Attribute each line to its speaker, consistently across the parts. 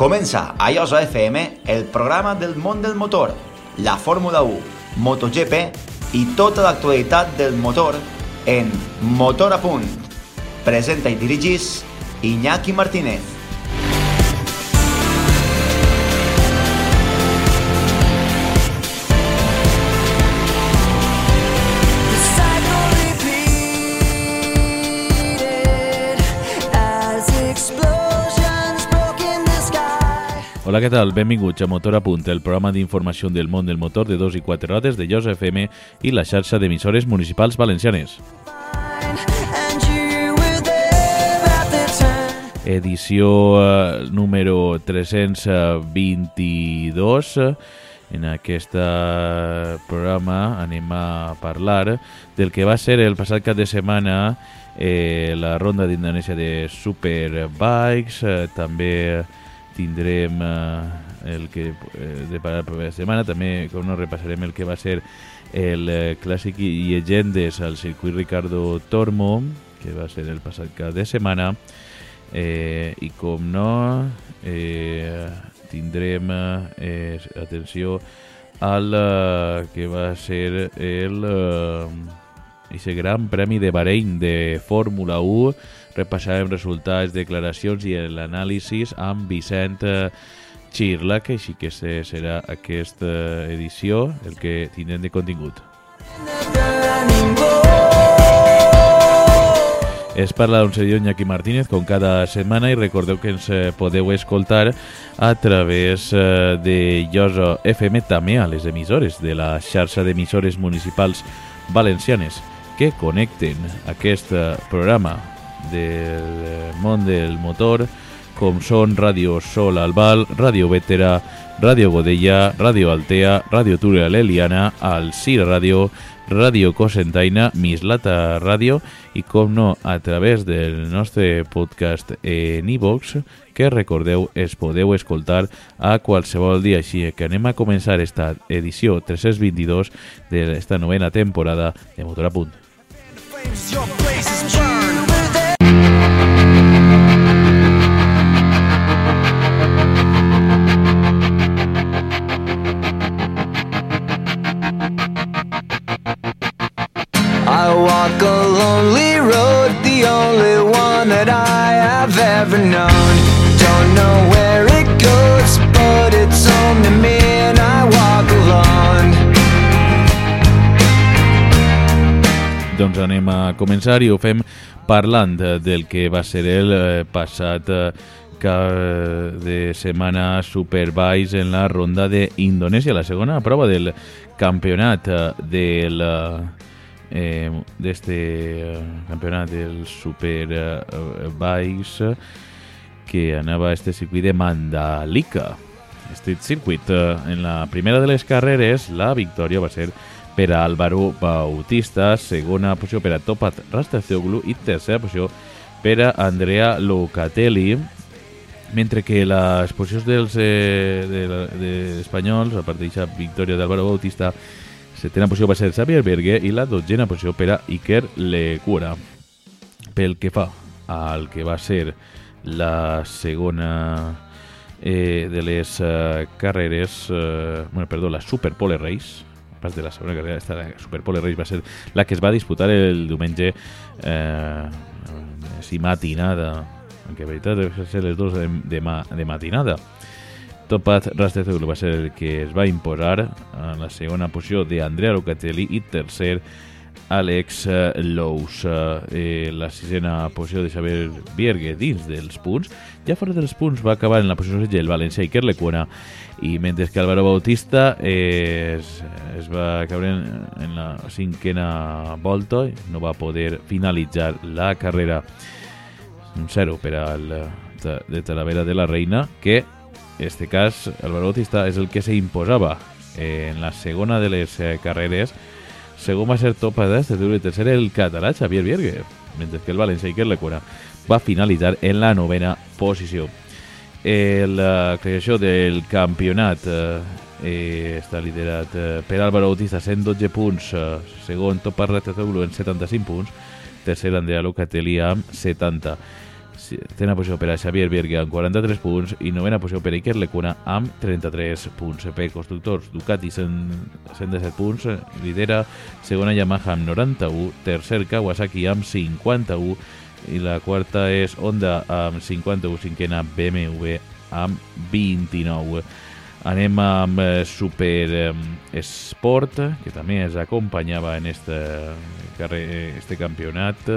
Speaker 1: Comença a Iosa FM el programa del món del motor, la Fórmula 1, MotoGP i tota l'actualitat del motor en Motor a Punt. Presenta i dirigís Iñaki Martínez.
Speaker 2: Hola, què tal? Benvinguts a Motor a Punt, el programa d'informació del món del motor de 2 i 4 rodes de Jos FM i la xarxa d'emissores municipals valencianes. Edició eh, número 322. En aquest eh, programa anem a parlar del que va ser el passat cap de setmana eh, la ronda d'Indonèsia de Superbikes. Eh, també tindrem eh, el que eh, para la propera setmana. També, com no, repassarem el que va ser el eh, clàssic i llegendes al circuit Ricardo Tormo, que va ser el passat cap de setmana. Eh, I com no, eh, tindrem, eh, atenció, al eh, que va ser el... Eh, Ese gran premi de Bahrein de Fórmula 1 repassarem resultats, declaracions i l'anàlisi amb Vicent eh, Xirla, que així que se- serà aquesta edició el que tindrem de contingut. Es parla d'un servidor Iñaki Martínez com cada setmana i recordeu que ens eh, podeu escoltar a través eh, de Llosa FM també a les emissores de la xarxa d'emissores municipals valencianes que connecten aquest eh, programa del eh, món del motor com són Ràdio Sol Albal, Ràdio Vetera, Ràdio Godella, Ràdio Altea, Ràdio Túria l'Eliana, Alcira Ràdio, Ràdio Cosentaina, Mislata Ràdio i, com no, a través del nostre podcast en iVox, que recordeu es podeu escoltar a qualsevol dia. Així que anem a començar esta edició 322 d'esta novena temporada de Motor a Punt. Anem a començar i ho fem parlant eh, del que va ser el eh, passat eh, cap de setmana Superbikes en la ronda d'Indonèsia, la segona prova del campionat eh, del eh, d'este eh, campionat del Superbikes eh, que anava a este circuit de Mandalika Street Circuit. Eh, En la primera de les carreres, la victòria va ser per a Álvaro Bautista, segona posició per a Topat Rastacoglu i tercera posició per a Andrea Locatelli, mentre que les posicions dels eh, de, de espanyols, a part d'aquesta victòria d'Álvaro Bautista, setena posició va ser Xavier Bergue i la dotzena posició per a Iker Lecura. Pel que fa al que va ser la segona eh, de les eh, carreres, eh, bueno, perdó, la Super Pole Race, part de la segona carrera, esta la Super Pole Race va ser la que es va disputar el diumenge eh, si matinada, en veritat deve ser les dos de, de, ma, de matinada. Topat Rastezoglu va ser el que es va imposar a la segona posició d'Andrea Locatelli i tercer Alex eh, Lous. Eh, la sisena posició de Xavier Biergue dins dels punts. Ja fora dels punts va acabar en la posició de el València Iker Lecuna i mentre que Álvaro Bautista eh, es, es va caure en, en la cinquena volta i no va poder finalitzar la carrera. Un 0 per al de, Talavera de la Reina que en este cas Álvaro Bautista és el que se imposava en la segona de les eh, carreres. Segon va ser Topa d'Este i tercer el català Xavier Biergue mentre que el València Iker Lecura va finalitzar en la novena posició eh, la creació del campionat eh, està liderat eh, per Álvaro Bautista 112 punts eh, segon Topa Ratazoglu en 75 punts tercer Andrea Locatelli amb 70 Tena posició per a Xavier Bergue amb 43 punts i novena posició per a Iker Lecuna amb 33 punts. Per constructors, Ducati 117 punts, lidera segona Yamaha amb 91, tercer Kawasaki amb 51 i la quarta és Honda amb 51, cinquena BMW amb 29. Anem amb eh, Super eh, Sport, que també es acompanyava en este, carrer, este campionat,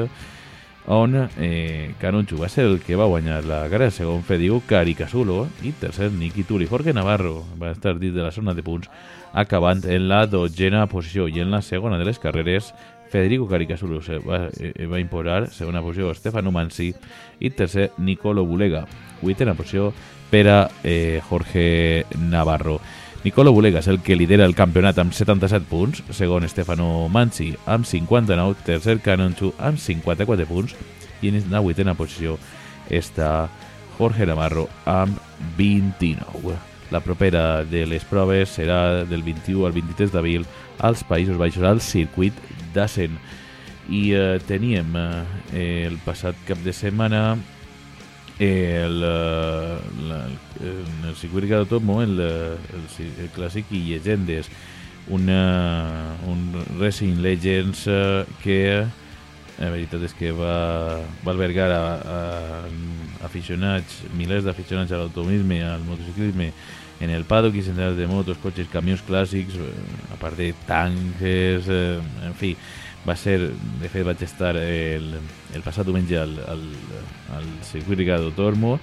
Speaker 2: on eh, Canonchu va ser el que va guanyar la carrera, segon Fediu Caricasulo, i tercer Niki Tuli. Jorge Navarro va estar dins de la zona de punts, acabant en la dotzena posició, i en la segona de les carreres Federico Caricasulo se va, eh, va imposar, segona posició Stefano Mansi i tercer Nicolo Bulega, vuitena posició per a eh, Jorge Navarro. Nicolo Bulega és el que lidera el campionat amb 77 punts, segon Stefano Mansi amb 59, tercer Canonchu amb 54 punts i en la vuitena posició està Jorge Navarro amb 29. La propera de les proves serà del 21 al 23 d'abril als Països Baixos al circuit d'Assen. I eh, teníem eh, el passat cap de setmana el, la, el, el circuit de Tomo, el, el, el clàssic i llegendes, una, un Racing Legends eh, que la veritat és que va, va albergar a, a, a aficionats, milers d'aficionats a l'automobilisme, al motociclisme, en el paddock i centenars de motos, cotxes, camions clàssics, a part de tanques, eh, en fi, va ser, de fet vaig estar el, el passat diumenge al, al, al circuit Ricardo Tormo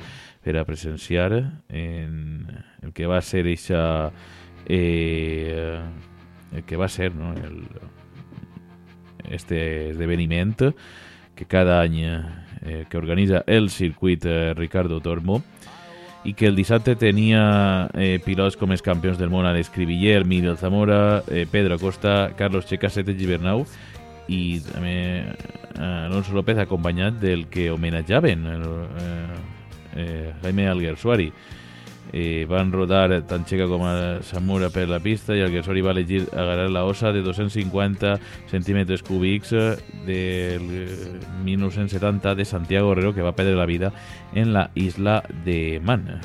Speaker 2: per a presenciar en el que va ser eixa, eh, el que va ser no, el, este esdeveniment que cada any eh, que organitza el circuit eh, Ricardo Tormo i que el dissabte tenia eh, pilots com els campions del món Alex Cribiller, Miguel Zamora, eh, Pedro Acosta, Carlos Checa, Sete Gibernau i també eh, Alonso López acompanyat del que homenatjaven eh, eh, Jaime Alguersuari eh, van rodar tant Checa com a Samura per la pista i Alguersuari va elegir agarrar la osa de 250 centímetres cúbics del 1970 de Santiago Herrero que va perdre la vida en la isla de Man.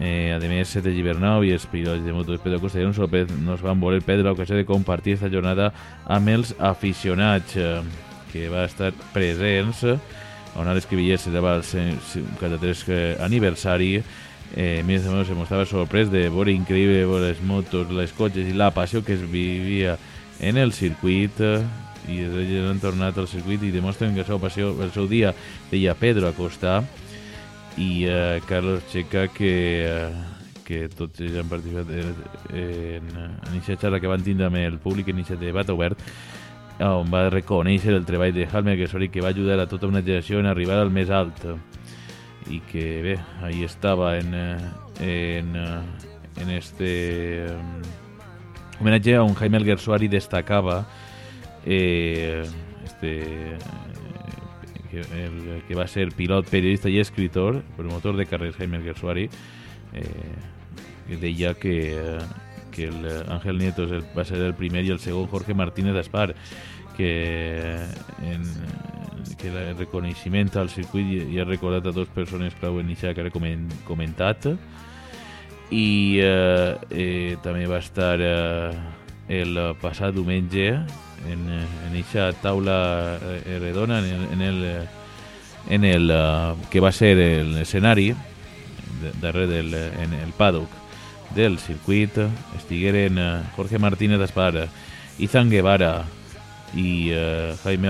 Speaker 2: Eh, a més, Sete Gibernau i els pilots de moto Pedro Costa i Alonso López nos van voler perdre l'ocasió de compartir aquesta jornada amb els aficionats eh, que va estar presents on Alex Cribiller celebrava el 53 aniversari eh, més o menys se mostrava sorprès de veure increïble les motos, les cotxes i la passió que es vivia en el circuit eh, i ells han tornat al circuit i demostren que el seu passió, el seu dia deia Pedro Acosta i uh, Carlos Checa que, uh, que tots ells han participat en, en, aquesta xarra que van tindre amb el públic en aquest debat obert on va reconèixer el treball de Halmer que va ajudar a tota una generació en arribar al més alt i que bé, ahí estava en, en, en este um, homenatge on Jaime Alguersuari destacava eh, este el, que va ser pilot, periodista i escritor, promotor de carrers Jaime Gersuari, eh, deia que, eh, que el Ángel Nieto va ser el primer i el segon Jorge Martínez Aspar, que, en, que el reconeixement al circuit i ha recordat a dues persones clau en això que ara comentat. I eh, eh, també va estar eh, el passat diumenge en, en esa taula eh, redona, en el, en el, eh, en el uh, que va ser el escenari darrere del, en el paddock del circuit estigueren uh, Jorge Martínez Espada, Izan Guevara i uh, Jaime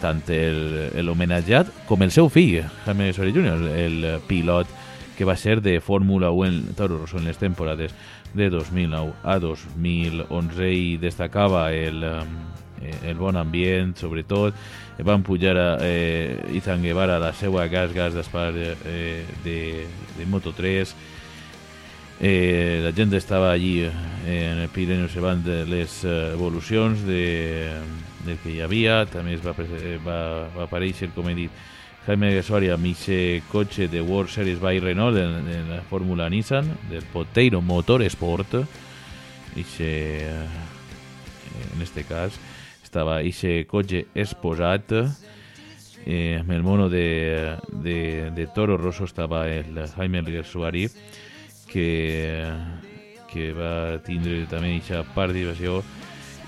Speaker 2: tant el, el homenatjat com el seu fill, Jaime Alguersuari Jr., el, pilot que va ser de Fórmula 1 en Toro Rosso en les temporades de 2009 a 2011 i destacava el, eh, el bon ambient, sobretot van pujar a eh, Izan Guevara a la seva gas gas d'espar eh, de, de Moto3 eh, la gent estava allí eh, en el Pirineu de les eh, evolucions de, del que hi havia. També es va, va, va aparèixer com he dit Jaime Gasoria amb aquest cotxe de World Series by Renault de, de la Fórmula Nissan, del Poteiro Motorsport. Ixe, en este cas, estava aquest cotxe exposat eh, amb el mono de, de, de Toro Rosso estava el Jaime Gersuari que, que va tindre també aquesta participació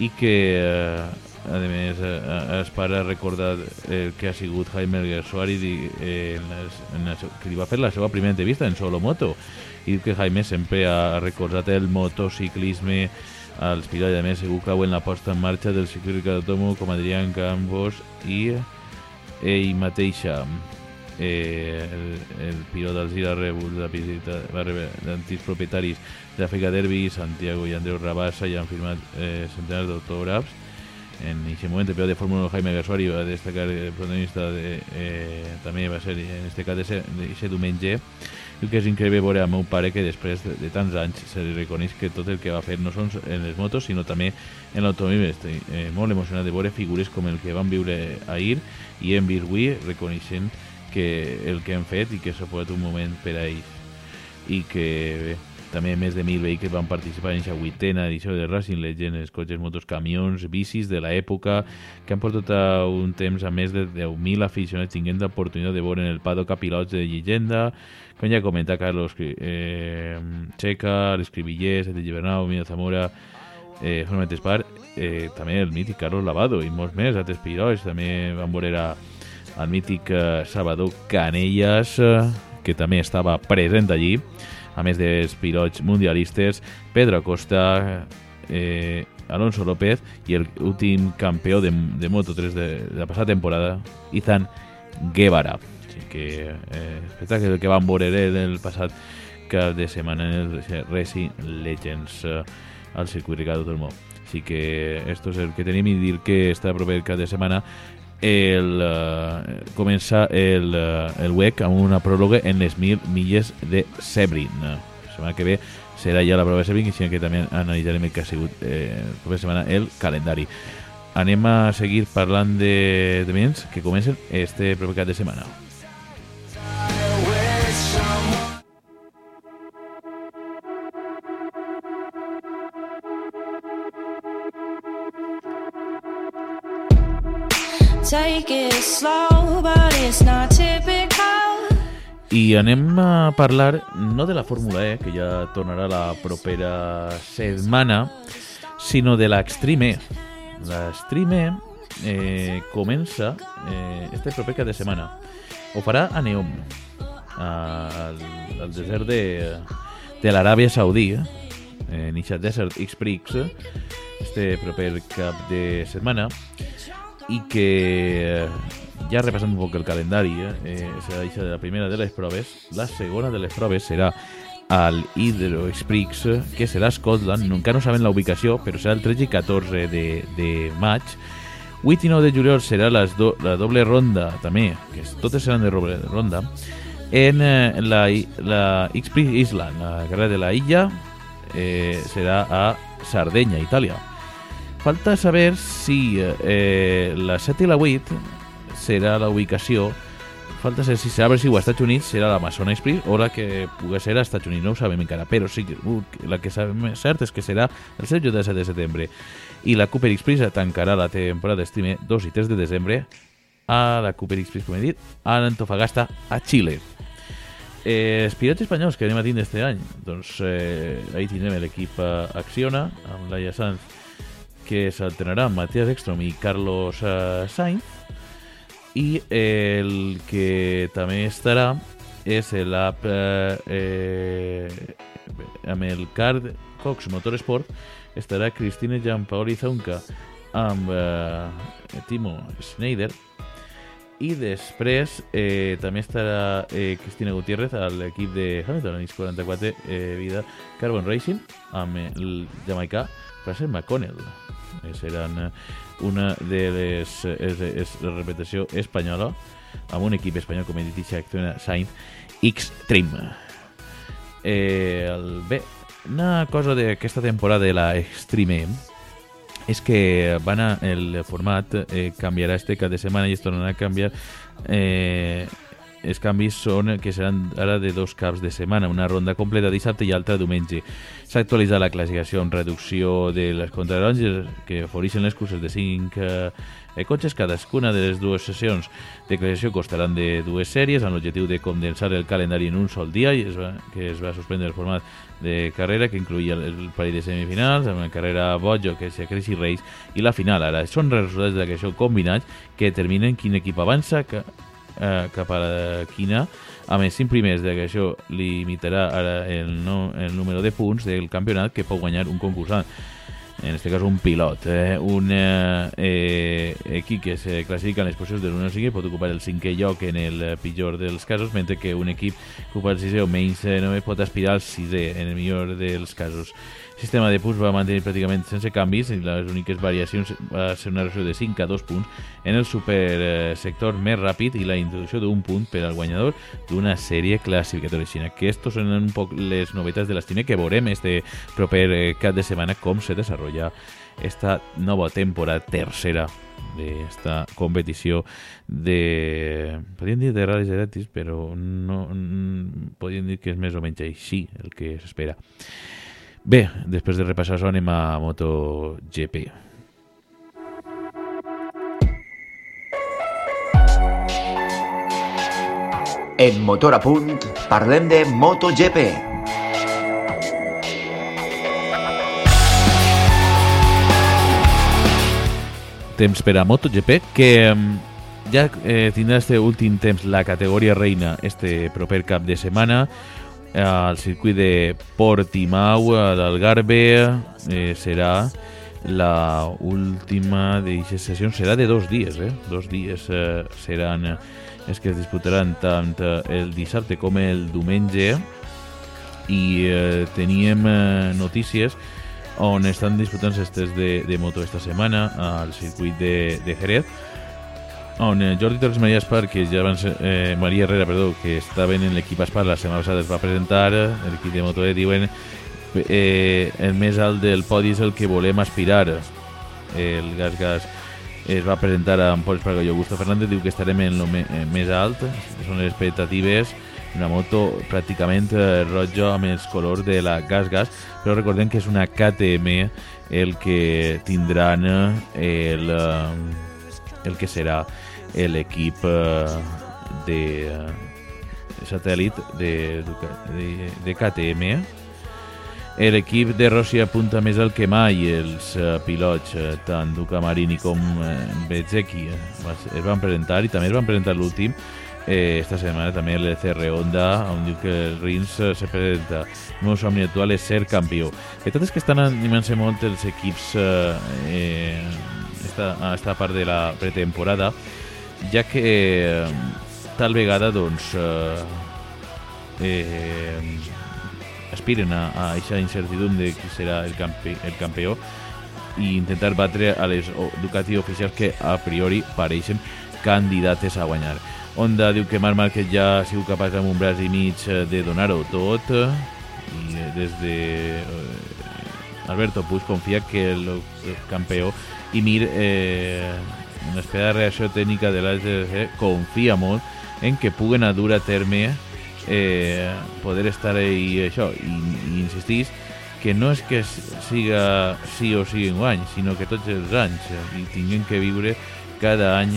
Speaker 2: i que eh, a més eh, es para recordar el que ha sigut Jaime Gersuari eh, en les, en la, que li va fer la seva primera entrevista en Solo Moto i que Jaime sempre ha recordat el motociclisme als pilots i a més segur clau en la posta en marxa del ciclista d'Atomo com Adrián Campos i ell mateixa eh, el, el pilot del Gira rebut la visita va rebre d'antics propietaris d'Àfrica Derby, Santiago i Andreu Rabassa i han firmat eh, centenars d'autògrafs en aquest moment el pilot de Fórmula 1 Jaime Gasuari va destacar el protagonista de, eh, també va ser en este cas d'aquest diumenge Diu que és increïble veure al meu pare que després de, de tants anys se li reconeix que tot el que va fer no són en les motos, sinó també en l'automòbil. Estic eh, molt emocionat de veure figures com el que van viure ahir i hem vist avui reconeixent que el que han fet i que s'ha posat un moment per a ells. I que bé, també més de mil vehicles van participar en aquesta vuitena edició de Racing Legends, cotxes, motos, camions, bicis de l'època, que han portat un temps a més de 10.000 aficionats tinguent l'oportunitat de veure en el paddock a pilots de llegenda, com ja comenta Carlos eh, Checa, l'Escrivillers, el de Gibernau, Mira Zamora, eh, Format Espar, eh, també el mític Carlos Lavado i molts més, altres pilots, també van veure a, el mític eh, Salvador Canelles, eh, que també estava present allí, a més dels pilots mundialistes, Pedro Acosta, eh, Alonso López i el últim campió de, de Moto3 de, de la passada temporada, Izan Guevara. Així que eh, espectacle que van veure el passat cap de setmana en el Racing Legends eh, al circuit Ricardo Tormó. Així que esto és el que tenim i dir que està proper cap de setmana el, uh, comença el, uh, el WEC amb una pròloga en les mil milles de Sebring. La setmana que ve serà ja la prova de Sebring i que també analitzarem el que ha sigut eh, la setmana el calendari. Anem a seguir parlant de, de mens que comencen este proper cap de setmana. I anem a parlar no de la Fórmula E, que ja tornarà la propera setmana, sinó de l'Extreme E. L'Extreme E eh, comença eh, este proper cap de setmana. Ho farà a Neom, al, al desert de, de l'Aràbia Saudí, eh, en Desert X-Prix, este proper cap de setmana, i que ja repassant un poc el calendari eh, serà això de la primera de les proves la segona de les proves serà al Hydro Springs que serà a Scotland, encara no saben la ubicació però serà el 13 i 14 de, de maig. 8 i 9 de juliol serà les do, la doble ronda també, que totes seran de doble ronda en eh, la, la Island la carrera de la illa eh, a Sardenya, Itàlia Falta saber si eh, la 7 i la 8 serà la ubicació falta saber si serà a si o Estats Units serà l'Amazon Express o la que pugui ser als Estats Units, no ho sabem encara, però sí uh, la que sabem cert és que serà el 7 i el 7 de setembre. I la Cooper Express tancarà la temporada d'estime 2 i 3 de desembre a la Cooper Express, com he dit, a l'Antofagasta, a Xile. Eh, els pilots espanyols que anem a tindre este any, doncs eh, ahí tindrem l'equip eh, Acciona, amb Laia Sanz que s'alternaran Matías Ekstrom i Carlos uh, Sainz. I el que també estarà és l'app eh, eh, amb el card Cox Motorsport. Estarà Cristina Giampaoli Zaunca amb eh, Timo Schneider. I després eh, també estarà eh, Cristina Gutiérrez a l'equip de Hamilton, en 44 eh, Vida Carbon Racing amb el jamaicà Fraser McConnell. Eh, seran eh, una de les és, és la repetició espanyola amb un equip espanyol com he dit Acciona Sainz X-Trim. Eh, el, bé una cosa d'aquesta temporada de la Extreme és que van a, el format eh, canviarà este cap de setmana i es tornarà a canviar eh, els canvis són que seran ara de dos caps de setmana, una ronda completa dissabte i altra diumenge. S'ha actualitzat la classificació amb reducció de les contrarronges que ofereixen les curses de 5 eh, cotxes. Cadascuna de les dues sessions de classificació costaran de dues sèries amb l'objectiu de condensar el calendari en un sol dia i es va, que es va suspendre el format de carrera que incluïa el parell de semifinals amb la carrera Bojo, que és Crazy Race i la final. Ara, són resultats d'aquest combinats que determinen quin equip avança que, eh, cap a la quina. A més, 5 primers de que això limitarà ara el, no, el número de punts del campionat que pot guanyar un concursant. En este cas un pilot, eh, un eh, eh, equip que se classifica en les posicions de l'1 al 5 pot ocupar el cinquè lloc en el pitjor dels casos, mentre que un equip que ocupa el sisè o menys eh, no pot aspirar al sisè en el millor dels casos. Sistema de punts va mantenir pràcticament sense canvis i les úniques variacions va ser una reducció de 5 a 2 punts en el supersector més ràpid i la introducció d'un punt per al guanyador d'una sèrie classificatòria. Així que estos són un poc les novetats de l'estime que veurem este proper eh, cap de setmana com se desarrolla esta nova temporada tercera d'esta competició de... Podríem dir de rallies gratis, però no, podríem dir que és més o menys així el que s'espera. Bé, després de repassar això anem a MotoGP.
Speaker 1: En Motor a Punt parlem de MotoGP.
Speaker 2: Temps per a MotoGP, que ja eh, tindrà este últim temps la categoria reina este proper cap de setmana al circuit de Portimau, a l'Algarve, eh, serà la última d'aquestes sessions, serà de dos dies, eh? Dos dies eh, seran els que es disputaran tant el dissabte com el diumenge. I eh, teníem eh, notícies on estan disputant estes de, de moto esta setmana al circuit de, de Jerez on eh, Jordi Torres Maria Espar, que ja ser, eh, Maria Herrera, perdó, que estaven en l'equip Espar la setmana passada, es va presentar, l'equip de Moto E diuen eh, el més alt del podi és el que volem aspirar. El Gas Gas es va presentar amb Pol Espargó i Augusto Fernández, diu que estarem en el eh, més alt, són les expectatives, una moto pràcticament eh, roja amb els colors de la Gas Gas, però recordem que és una KTM el que tindran eh, el, el que serà l'equip eh, de eh, satèl·lit de, de, de KTM. L'equip de Rossi apunta més al que mai els uh, pilots, tant Duca Marini com uh, es van presentar i també es van presentar l'últim eh, esta setmana també el CR Honda on diu que el Rins se presenta el meu somni actual és ser campió la veritat és que estan animant-se molt els equips eh, esta, esta part de la pretemporada ja que eh, tal vegada doncs eh, eh, aspiren a, aquesta incertidumbre de qui serà el, campi, el campió i intentar batre a les Ducati oficials que a priori pareixen candidates a guanyar. Honda diu que Marc Márquez ja ha sigut capaç amb un braç i mig de donar-ho tot i des de Alberto Puig confia que el, el campió i Mir eh, en l'espera reacció tècnica de l'AGC confia molt en que puguen a dur a terme eh, poder estar ahí això i, i insistís que no és que siga sí o sí en guany, sinó que tots els anys i tinguem que viure cada any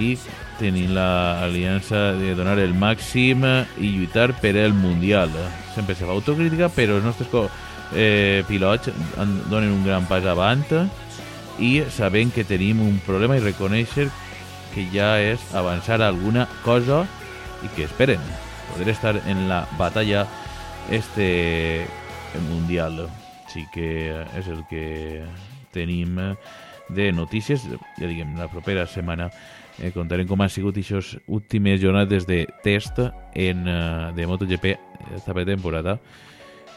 Speaker 2: i tenir l'aliança de donar el màxim i lluitar per el Mundial. Sempre se fa autocrítica, però els nostres eh, pilots donen un gran pas avant i sabent que tenim un problema i reconèixer que ja és avançar alguna cosa i que esperen poder estar en la batalla este mundial. Sí que és el que tenim de notícies, ja diguem, la propera setmana eh, contarem com han sigut aquestes últimes jornades de test en, uh, de MotoGP esta temporada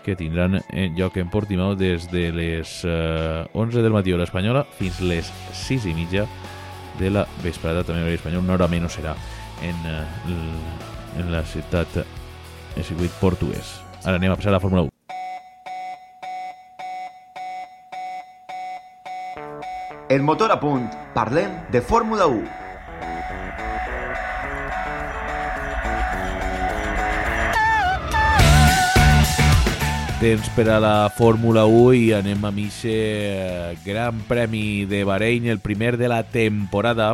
Speaker 2: que tindran en lloc en Portimao des de les eh, 11 del matí hora espanyola fins les 6 i mitja de la vesprada, també hora espanyola, una hora menys serà en, eh, en la ciutat, el circuit portuguès. Ara anem a passar a la Fórmula 1.
Speaker 1: El motor a punt. Parlem de Fórmula 1.
Speaker 2: Temps per a la Fórmula 1 i anem a mixe Gran Premi de Bahrein, el primer de la temporada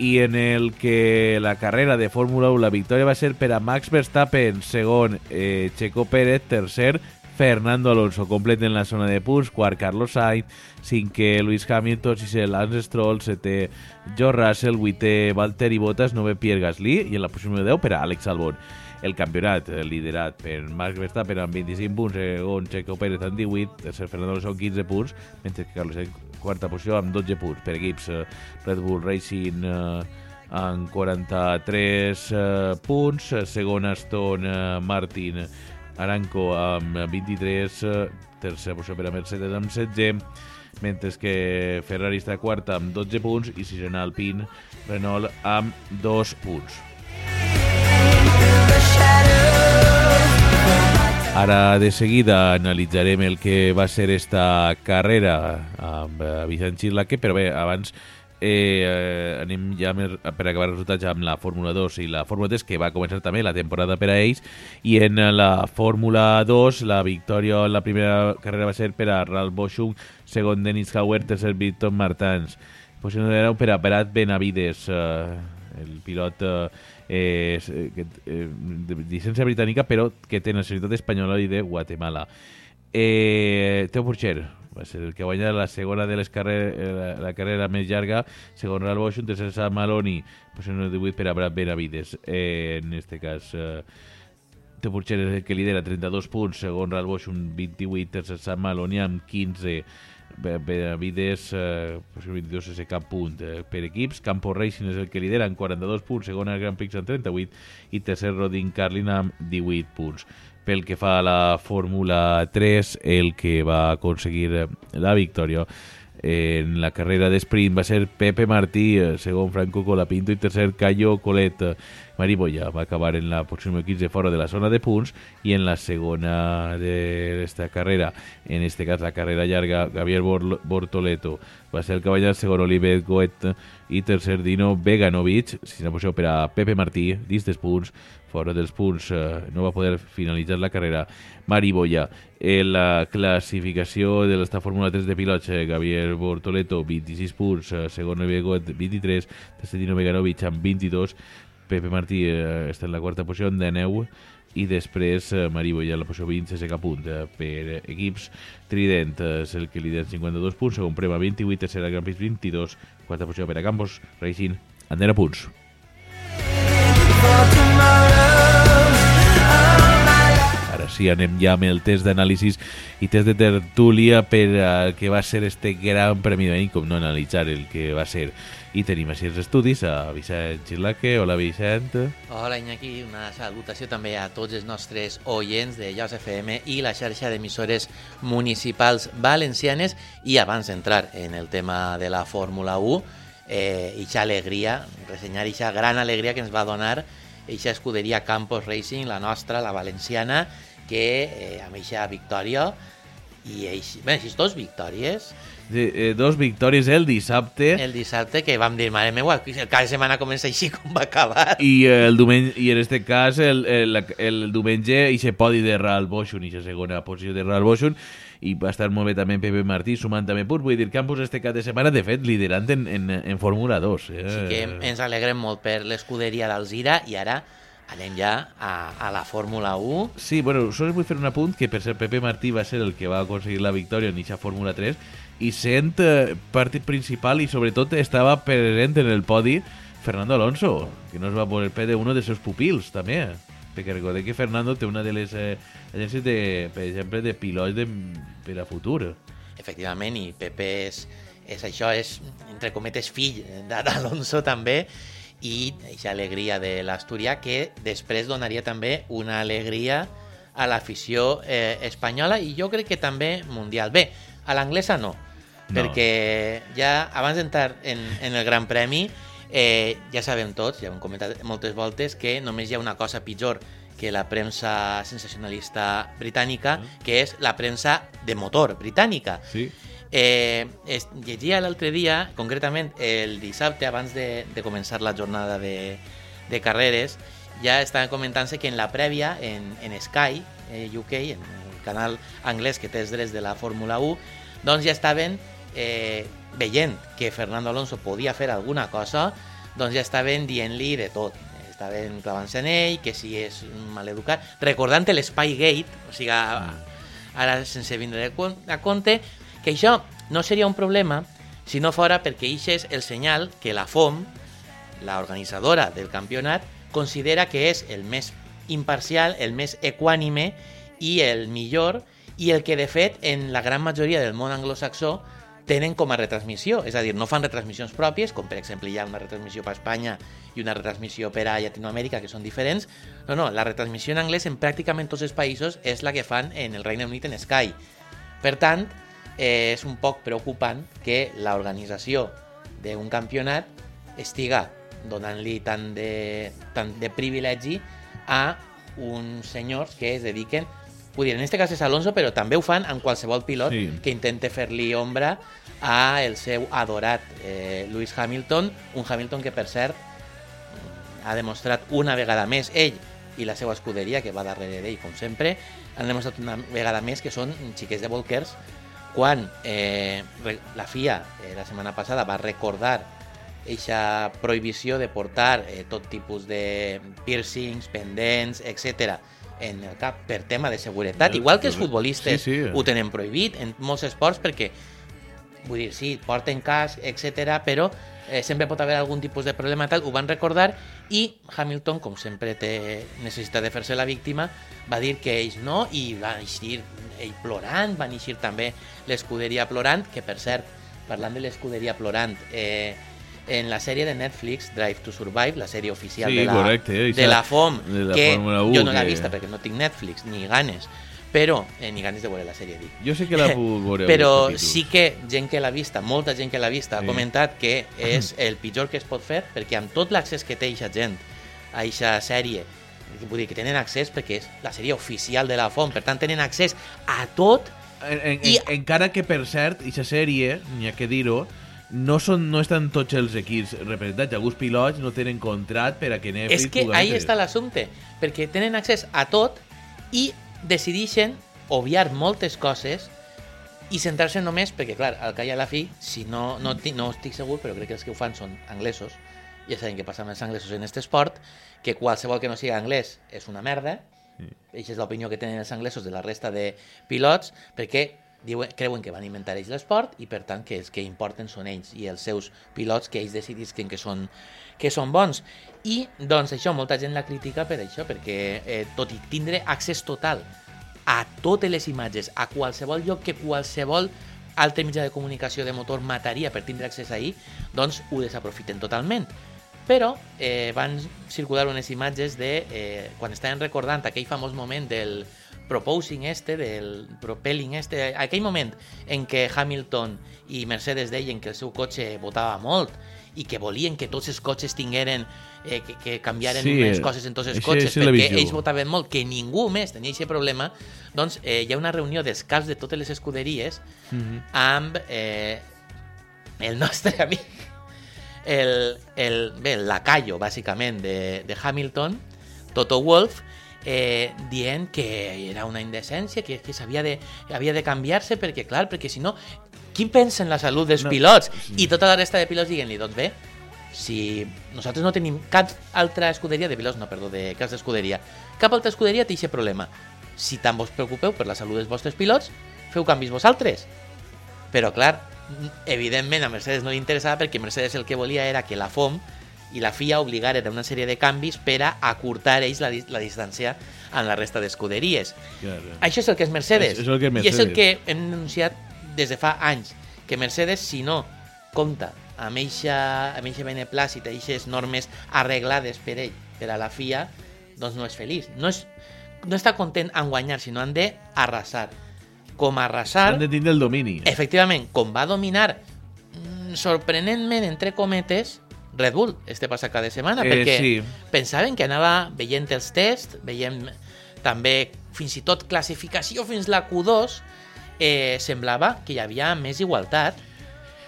Speaker 2: i en el que la carrera de Fórmula 1 la victòria va ser per a Max Verstappen, segon eh, Checo Pérez, tercer Fernando Alonso completen la zona de punts, quart Carlos Sainz, cinquè Lewis Hamilton, sisè Lance Stroll, setè George Russell, vuitè Valtteri Bottas, novè Pierre Gasly i en la posició número 10 per a Alex Albon. El campionat eh, liderat per Max Verstappen amb 25 punts, segon Checo Pérez amb 18, tercer Fernando Alonso amb 15 punts, mentre que Carlos Sainz quarta posició amb 12 punts. Per equips eh, Red Bull Racing eh, amb 43 eh, punts, segon Aston eh, Martin Aranco amb 23, eh, tercera posició per a Mercedes amb 16, mentre que Ferrari està quarta amb 12 punts i sisena Alpine Renault amb 2 punts. Ara de seguida analitzarem el que va ser esta carrera amb eh, Vicent Xirlaque, però bé, abans eh, eh, anem ja per acabar els resultats amb la Fórmula 2 i la Fórmula 3, que va començar també la temporada per a ells, i en la Fórmula 2 la victòria en la primera carrera va ser per a Ralf Boschung, segon Dennis Hauer, tercer Víctor Martans. Posició número 10 per a Berat Benavides, eh, el pilot eh, eh, que, eh, de llicència britànica però que té nacionalitat espanyola i de Guatemala. Eh, Teo Porcher va ser el que guanya la segona de les carreres, eh, la, la carrera més llarga, segon Ralf Bosch, tercer Sam Maloney, posició número 18 per a Brad Benavides. Eh, en este cas, eh, Teo Porcher és el que lidera 32 punts, segon Ralf Bosch un 28, tercer Sam Maloney amb 15 Be- Benavides, eh, pues 22 és cap punt eh, per equips. Campo Racing és el que lidera amb 42 punts, segon el Grand Prix amb 38 i tercer Rodin Carlin amb 18 punts. Pel que fa a la Fórmula 3, el que va aconseguir eh, la victòria en la carrera de sprint va ser Pepe Martí, eh, segon Franco Colapinto i tercer Cayo Colet. Mariboya va acabar en la posició número 15 fora de la zona de punts i en la segona d'esta carrera, en este cas la carrera llarga, Javier Bor Bortoleto. Va ser el va guanyar segon Oliver Goet i tercer Dino Veganovic, sisena posició per a Pepe Martí, dins dels punts, fora dels punts eh, no va poder finalitzar la carrera. Mariboya. En la classificació de l'esta Fórmula 3 de pilots, eh, Javier Bortoleto, 26 punts, eh, segon Oliver Goet, 23, tercer Dino Veganovic amb 22, Pepe Martí eh, està en la quarta posició de neu i després eh, Maribo ja en la posició 20 se punt eh, per equips Trident eh, és el que lidera amb 52 punts segon Prema 28, tercera Gran Prix 22 quarta posició per a Campos Racing amb 10 punts Ara sí, anem ja amb el test d'anàlisis i test de tertúlia per al que va ser este gran premi de com no analitzar el que va ser. I tenim així els estudis a Vicent Xirlaque. Hola, Vicent.
Speaker 3: Hola Iñaki, una salutació també a tots els nostres oients de Jaws FM i la xarxa d'emissores municipals valencianes i abans d'entrar en el tema de la Fórmula 1 eh, ixa alegria, ressenyar ixa gran alegria que ens va donar ixa escuderia Campos Racing, la nostra, la valenciana, que eh, amb ixa victòria i eix, bé, així dos victòries
Speaker 2: eh, dos victòries el dissabte
Speaker 3: el dissabte que vam dir, mare meva, cada setmana comença així com va acabar.
Speaker 2: i eh, el diumenge, i en este cas el, el, el diumenge i se podi de Real Boschun i la segona posició de Real Boschun i va estar molt bé també Pepe Martí sumant també punts, vull dir Campos este cap de setmana de fet liderant en, en, en Fórmula 2 eh?
Speaker 3: Així que ens alegrem molt per l'escuderia d'Alzira i ara anem ja a, a la Fórmula 1.
Speaker 2: Sí, bueno, sols vull fer un apunt que per ser Pepe Martí va ser el que va aconseguir la victòria en eixa Fórmula 3 i sent eh, partit principal i sobretot estava present en el podi Fernando Alonso, que no es va poder perdre uno dels seus pupils també perquè recordem que Fernando té una de les eh, agències de, per exemple, de pilots de, per a futur.
Speaker 3: Efectivament, i Pepe és, és això, és, entre cometes, fill d'Alonso també, i aquesta alegria de l'Astúria que després donaria també una alegria a l'afició eh, espanyola i jo crec que també mundial. Bé, a l'anglesa no,
Speaker 2: No.
Speaker 3: perquè ja abans d'entrar en, en el Gran Premi eh, ja sabem tots, ja hem comentat moltes voltes, que només hi ha una cosa pitjor que la premsa sensacionalista britànica, que és la premsa de motor britànica.
Speaker 2: Sí.
Speaker 3: Eh, es, llegia l'altre dia, concretament el dissabte, abans de, de començar la jornada de, de carreres, ja estaven comentant-se que en la prèvia, en, en Sky, eh, UK, en el canal anglès que té els drets de la Fórmula 1, doncs ja estaven eh, veient que Fernando Alonso podia fer alguna cosa, doncs ja estaven dient-li de tot. Estaven clavant-se en ell, que si és maleducat, recordant l'Spygate, o sigui, ara sense vindre a compte, que això no seria un problema si no fora perquè això és el senyal que la FOM, la organitzadora del campionat, considera que és el més imparcial, el més equànime i el millor i el que de fet en la gran majoria del món anglosaxó tenen com a retransmissió, és a dir, no fan retransmissions pròpies, com per exemple hi ha una retransmissió per Espanya i una retransmissió per a Llatinoamèrica, que són diferents. No, no, la retransmissió en anglès en pràcticament tots els països és la que fan en el Regne Unit en Sky. Per tant, eh, és un poc preocupant que l'organització d'un campionat estiga donant-li tant de, tant de privilegi a uns senyors que es dediquen Vull dir, en aquest cas és Alonso, però també ho fan en qualsevol pilot
Speaker 2: Sí.
Speaker 3: que intente fer-li ombra a el seu adorat eh, Lewis Hamilton, un Hamilton que, per cert, ha demostrat una vegada més ell i la seva escuderia, que va darrere d'ell, com sempre, han demostrat una vegada més que són xiquets de Volkers quan eh, la FIA eh, la setmana passada va recordar eixa prohibició de portar eh, tot tipus de piercings, pendents, etc en el cap per tema de seguretat, igual que els futbolistes
Speaker 2: Sí, sí.
Speaker 3: ho tenen prohibit en molts esports perquè vull dir, sí, porten casc, etc, però eh, sempre pot haver algun tipus de problema tal, ho van recordar i Hamilton, com sempre té necessitat de fer-se la víctima, va dir que ells no i va eixir ell plorant, van eixir també l'escuderia plorant, que per cert, parlant de l'escuderia plorant, eh, en la sèrie de Netflix, Drive to Survive, la sèrie oficial
Speaker 2: Sí,
Speaker 3: de, la,
Speaker 2: correcte, eh,
Speaker 3: de la FOM,
Speaker 2: de la
Speaker 3: que
Speaker 2: 1,
Speaker 3: jo no l'he
Speaker 2: que-
Speaker 3: vista perquè no tinc Netflix, ni ganes, però, eh, ni ganes de veure la sèrie, dic.
Speaker 2: Jo sé que l'ha pogut veure.
Speaker 3: Però sí que gent que l'ha vista, molta gent que l'ha vista,
Speaker 2: Sí.
Speaker 3: ha comentat que és el pitjor que es pot fer, perquè amb tot l'accés que té eixa gent a eixa sèrie, vull dir que tenen accés perquè és la sèrie oficial de la FOM, per tant tenen accés a tot,
Speaker 2: En, en,
Speaker 3: I-
Speaker 2: en, encara que, per cert, aquesta sèrie, n'hi ha que dir-ho, no, són, no estan tots els equips representats. Alguns pilots no tenen contrat per a que Netflix
Speaker 3: és que ahí està l'assumpte, perquè tenen accés a tot i decideixen obviar moltes coses i centrar-se només, perquè clar, al cap i a la fi, si no, no, no estic segur, però crec que els que ho fan són anglesos, ja sabem què passa amb els anglesos en aquest esport, que qualsevol que no sigui anglès és una merda, Eixa és l'opinió que tenen els anglesos de la resta de pilots, perquè diuen, creuen que van inventar ells l'esport i per tant que els que importen són ells i els seus pilots que ells decidisquen que són, que són bons. I doncs això, molta gent la critica per això, perquè eh, tot i tindre accés total a totes les imatges, a qualsevol lloc que qualsevol altre mitjà de comunicació de motor mataria per tindre accés ahir, doncs ho desaprofiten totalment. Però eh, van circular unes imatges de eh, quan estaven recordant aquell famós moment del proposing este, del propelling este, aquell moment en què Hamilton i Mercedes deien que el seu cotxe votava molt i que volien que tots els cotxes tingueren eh, que, que canviaren
Speaker 2: Sí,
Speaker 3: unes
Speaker 2: eh,
Speaker 3: coses en tots els cotxes
Speaker 2: sí l'he
Speaker 3: perquè ells votaven molt, que ningú més tenia aquest problema, doncs eh, hi ha una reunió dels caps de totes les escuderies
Speaker 2: Mhm.
Speaker 3: amb eh, el nostre amic, el, el, bé, el lacayo, bàsicament, de, de Hamilton, Toto Wolff, eh, dient que era una indecència, que, que s'havia de, havia de canviar-se, perquè, clar, perquè si no, qui pensa en la salut dels
Speaker 2: No,
Speaker 3: pilots?
Speaker 2: sí.
Speaker 3: I tota la resta de pilots dient-li, doncs bé, si nosaltres no tenim cap altra escuderia de pilots, no, perdó, de caps d'escuderia, cap altra escuderia té aquest problema. Si tant vos preocupeu per la salut dels vostres pilots, feu canvis vosaltres. Però, clar, evidentment a Mercedes no li interessava perquè Mercedes el que volia era que la FOM i la FIA obligaren a una sèrie de canvis per a acurtar ells la, la distància amb la resta d'escuderies.
Speaker 2: Claro.
Speaker 3: Això és el que és Mercedes.
Speaker 2: És- és el que és
Speaker 3: I és el
Speaker 2: Mercedes.
Speaker 3: que hem denunciat des de fa anys, que Mercedes, si no compta amb eixa, amb eixa beneplàcit, eixes normes arreglades per ell, per a la FIA, doncs no és feliç. No, és, no està content en guanyar, sinó han de arrasar. Com arrasar...
Speaker 2: Han de tindre el domini.
Speaker 3: Efectivament, com va dominar mm, sorprenentment, entre cometes, Red Bull este passat cada setmana,
Speaker 2: Eh,
Speaker 3: perquè
Speaker 2: sí.
Speaker 3: pensaven que anava veient els tests, veient també fins i tot classificació fins la Q2, eh, semblava que hi havia més igualtat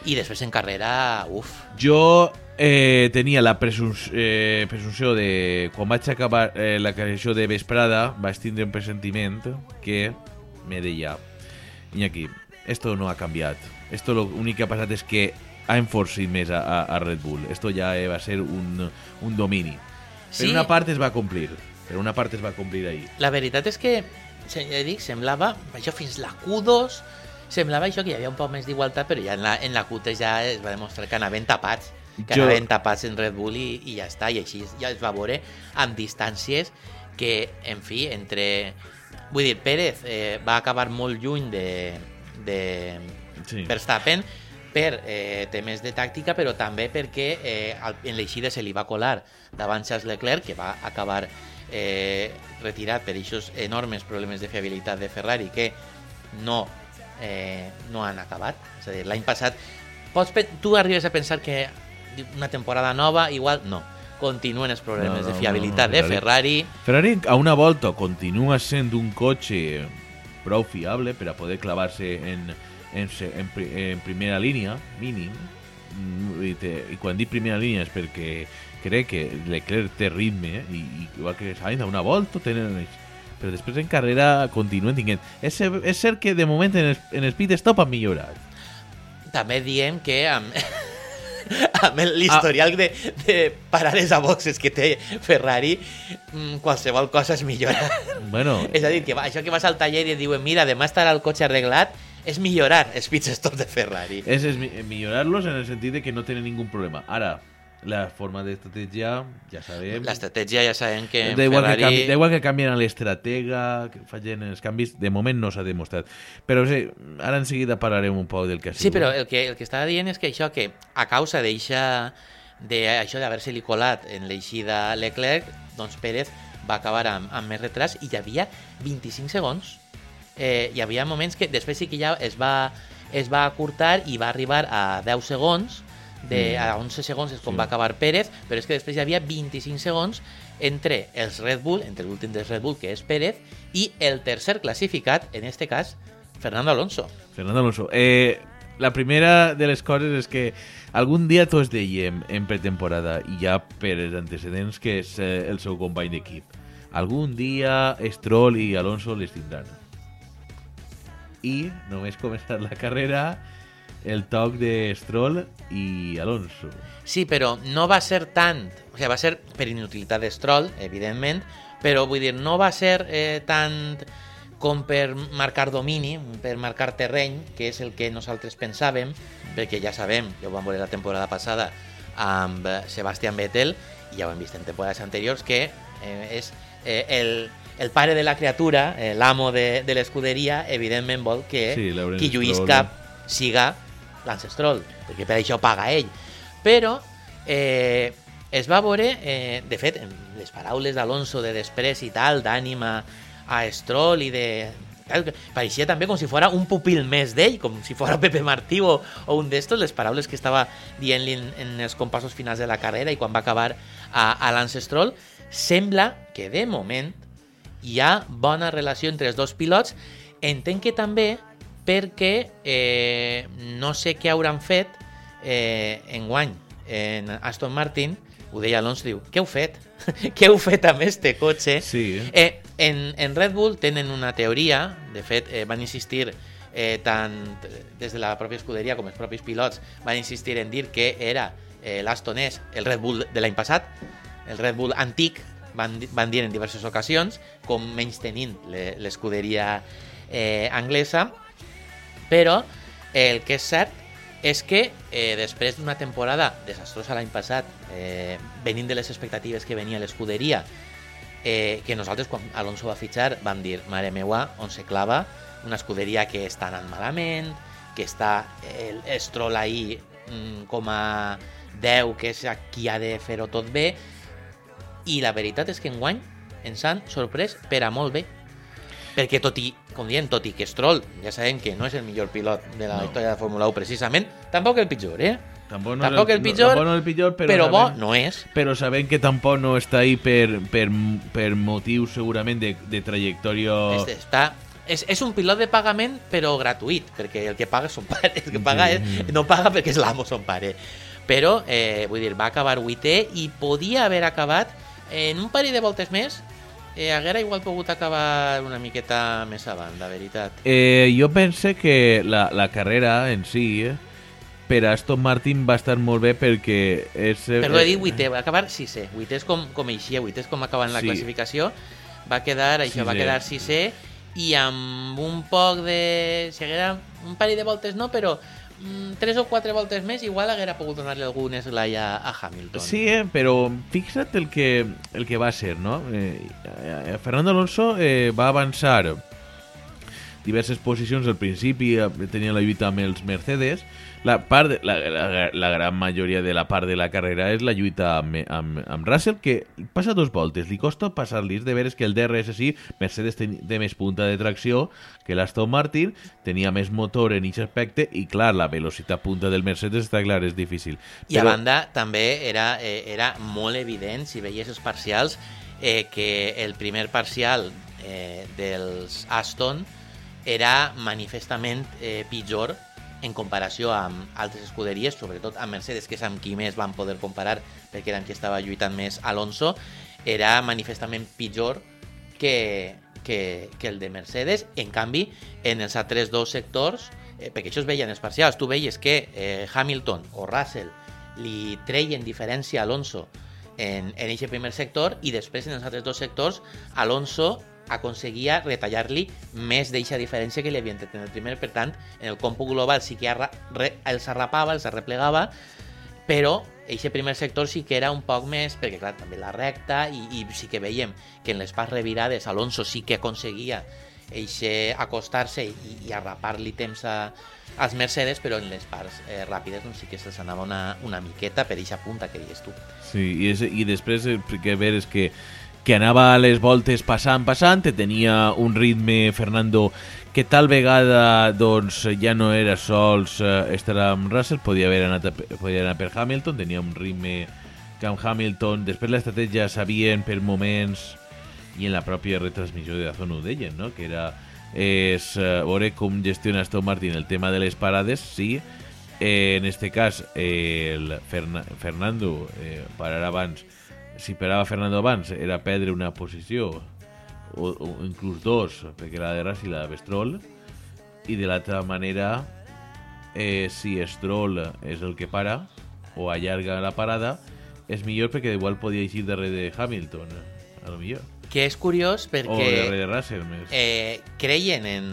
Speaker 3: i després en carrera, uf,
Speaker 2: Jo eh, tenia la presus, eh, presumpció de... Quan vaig acabar eh, la creació de Vesprada, vaig tindre un presentiment que me deia Iñaki, esto no ha cambiat. Esto lo únic que ha passat és que ha enforcit més a, a, a Red Bull. Esto ja eh, va ser un, un domini.
Speaker 3: Sí.
Speaker 2: Per una part es va complir. Per una part es va complir ahir.
Speaker 3: La veritat és que, ja dic, semblava, això fins la Q2, semblava això que hi havia un poc més d'igualtat, però ja en la, en la Q3 ja es va demostrar que anaven tapats, que
Speaker 2: Jo-
Speaker 3: anaven tapats en Red Bull i, i ja està, i així ja es va veure amb distàncies que, en fi, entre... Vull dir, Pérez eh, va acabar molt lluny de, de
Speaker 2: Sí.
Speaker 3: Verstappen per eh, temes de tàctica, però també perquè eh, en l'eixida se li va colar davant Charles Leclerc, que va acabar eh, retirat per aquests enormes problemes de fiabilitat de Ferrari que no, eh, no han acabat. És a dir, l'any passat pots, tu arribes a pensar que una temporada nova, igual no. Continuen els problemes
Speaker 2: No, no,
Speaker 3: de fiabilitat
Speaker 2: no, no,
Speaker 3: de Ferrari.
Speaker 2: Ferrari a una volta continua sent un cotxe prou fiable per a poder clavar-se en, en, en, en primera línia, mínim. Mm, I, te, I quan dic primera línia és perquè crec que Leclerc té ritme i, i igual que Sainz a una volta tenen ells. però després en carrera continuen tinguent. És, és cert que de moment en el, en el pit stop han millorat.
Speaker 3: també diem que amb, amb l'historial de, de parades a boxes que té Ferrari, mm, qualsevol cosa es millora.
Speaker 2: Bueno,
Speaker 3: És a dir, que va, això que vas al taller i et diuen mira, demà estarà el cotxe arreglat, és millorar els pit stops de Ferrari.
Speaker 2: és, és mi- millorar-los en el sentit de que no tenen ningún problema. Ara, la forma d'estratègia, ja sabem...
Speaker 3: L'estratègia ja sabem que en
Speaker 2: igual, que
Speaker 3: Ferrari...
Speaker 2: canvi, igual que canvien l'estratega, que facin els canvis, de moment no s'ha demostrat. Però sí, ara en seguida parlarem un poc del que ha
Speaker 3: Sí,
Speaker 2: sigut.
Speaker 3: però el que, el que estava dient és que això que a causa d'eixa de això d'haver-se-li colat en l'eixida Leclerc, doncs Pérez va acabar amb, amb més retras i hi havia 25 segons. Eh, hi havia moments que després sí que ja es va, es va acurtar i va arribar a 10 segons, de, a 11 segons és com
Speaker 2: Sí.
Speaker 3: va acabar Pérez, però és que després hi havia 25 segons entre els Red Bull, entre l'últim dels Red Bull, que és Pérez, i el tercer classificat, en este cas, Fernando Alonso.
Speaker 2: Fernando Alonso. Eh, la primera de les coses és que algun dia tots dèiem en pretemporada, i ja per els antecedents, que és eh, el seu company d'equip. Algun dia Stroll i Alonso les tindran. I només començar la carrera el toc de Stroll i Alonso.
Speaker 3: Sí, però no va ser tant... O sigui, va ser per inutilitat de Stroll, evidentment, però vull dir, no va ser eh, tant com per marcar domini, per marcar terreny, que és el que nosaltres pensàvem, perquè ja sabem, ja ho vam veure la temporada passada amb eh, Sebastian Vettel, i ja ho hem vist en temporades anteriors, que eh, és eh, el, el pare de la criatura, eh, l'amo de, de l'escuderia, evidentment vol que
Speaker 2: Sí,
Speaker 3: qui lluïsca
Speaker 2: Stroll.
Speaker 3: siga Lance Stroll, perquè per això paga ell. Però eh, es va veure, eh, de fet, en les paraules d'Alonso de després i tal, d'ànima a Stroll i de... tal, Pareixia també com si fora un pupil més d'ell, com si fora Pepe Martí o, o un d'estos, les paraules que estava dient-li en, en els compassos finals de la carrera i quan va acabar a, a Lance Stroll, sembla que de moment hi ha bona relació entre els dos pilots. Entenc que també perquè eh, no sé què hauran fet eh, en guany en Aston Martin, ho deia Alonso, diu, què heu fet? què heu fet amb este cotxe?
Speaker 2: Sí.
Speaker 3: Eh, en, en Red Bull tenen una teoria, de fet, eh, van insistir eh, tant des de la pròpia escuderia com els propis pilots van insistir en dir que era eh, l'Aston és el Red Bull de l'any passat, el Red Bull antic, van, van dir en diverses ocasions, com menys tenint l'escuderia eh, anglesa, però eh, el que és cert és que eh, després d'una temporada desastrosa l'any passat, eh, venint de les expectatives que venia l'escuderia, eh, que nosaltres quan Alonso va fitxar vam dir, mare meua, on se clava, una escuderia que està anant malament, que està el Stroll ahí mm, com a 10, que és qui ha de fer-ho tot bé, i la veritat és que enguany ens han sorprès per a molt bé. Perquè tot i, com diem, tot i que Stroll, ja sabem que no és el millor pilot de la
Speaker 2: No.
Speaker 3: història de la Fórmula 1 precisament, tampoc el pitjor, eh?
Speaker 2: Tampoc,
Speaker 3: Tampoc el
Speaker 2: no-
Speaker 3: pitjor,
Speaker 2: tampoc no el pitjor, però,
Speaker 3: Però, bo
Speaker 2: sabem-
Speaker 3: no és.
Speaker 2: però sabem que tampoc no està ahí per, per, per motius segurament de, de trajectòria...
Speaker 3: Este Està, és, és un pilot de pagament, però gratuït, perquè el que paga son pare. El que paga és, no paga perquè és l'amo son pare. Però, eh, vull dir, va acabar vuitè i podia haver acabat en un parell de voltes més eh, haguera igual pogut acabar una miqueta més avant, la veritat.
Speaker 2: Eh, jo pense que la, la carrera en si eh, per a Aston Martin va estar molt bé perquè és... eh,
Speaker 3: Perdó, he dit vuitè, va acabar sisè. Vuitè és com, com eixia, vuitè és com acaba en la
Speaker 2: Sí.
Speaker 3: classificació. Va quedar, això, va
Speaker 2: Sisè.
Speaker 3: quedar sisè i amb un poc de... Si haguera un parell de voltes no, però tres o quatre voltes més igual haguera pogut donar-li algun esglai a, a Hamilton.
Speaker 2: Sí, eh, però fixa't el que, el que va ser, no? Eh, eh, Fernando Alonso eh, va avançar diverses posicions al principi, eh, tenia la lluita amb els Mercedes, la, part de, la, la, la gran majoria de la part de la carrera és la lluita amb, amb, amb Russell, que passa dos voltes, li costa passar-li, de veres que el DRS sí, Mercedes ten, té més punta de tracció que l'Aston Martin, tenia més motor en aquest aspecte, i clar, la velocitat punta del Mercedes està clar, és difícil.
Speaker 3: I a banda, també era, eh, era molt evident, si veies els parcials, eh, que el primer parcial eh, dels Aston era manifestament eh, pitjor en comparació amb altres escuderies, sobretot amb Mercedes, que és amb qui més van poder comparar, perquè era amb qui estava lluitant més Alonso, era manifestament pitjor que, que, que el de Mercedes. En canvi, en els altres dos sectors, eh, perquè això es veia en els parcials, tu veies que eh, Hamilton o Russell li treien diferència a Alonso en, en aquest primer sector i després en els altres dos sectors Alonso aconseguia retallar-li més d'eixa diferència que li havien tret en el primer. Per tant, en el còmput global sí que els arrapava, els arreplegava, però aquest primer sector sí que era un poc més, perquè clar, també la recta, i, i sí que veiem que en les parts revirades Alonso sí que aconseguia eixe acostar-se i, i arrapar-li temps a, als Mercedes, però en les parts eh, ràpides doncs sí que se'ls anava una, una miqueta per eixa punta que dius tu.
Speaker 2: Sí, i, és, i després el que veres que que anava a les voltes passant, passant, tenia un ritme, Fernando, que tal vegada doncs, ja no era sols eh, estar amb Russell, podia haver anat a, podia anar per Hamilton, tenia un ritme que amb Hamilton, després l'estratègia sabien per moments i en la pròpia retransmissió de Dazón ho deien, no? que era és eh, veure com gestiona Aston Martin el tema de les parades, sí, eh, en este cas eh, el Ferna Fernando eh, pararà abans si parava Fernando abans era perdre una posició o, o inclús dos perquè la de Ras i la de Bestrol i de l'altra manera eh, si Stroll és el que para o allarga la parada és millor perquè igual podia eixir darrere de Hamilton a lo millor.
Speaker 3: Que és curiós
Speaker 2: o
Speaker 3: perquè
Speaker 2: darrere de Russell més.
Speaker 3: eh, creien en,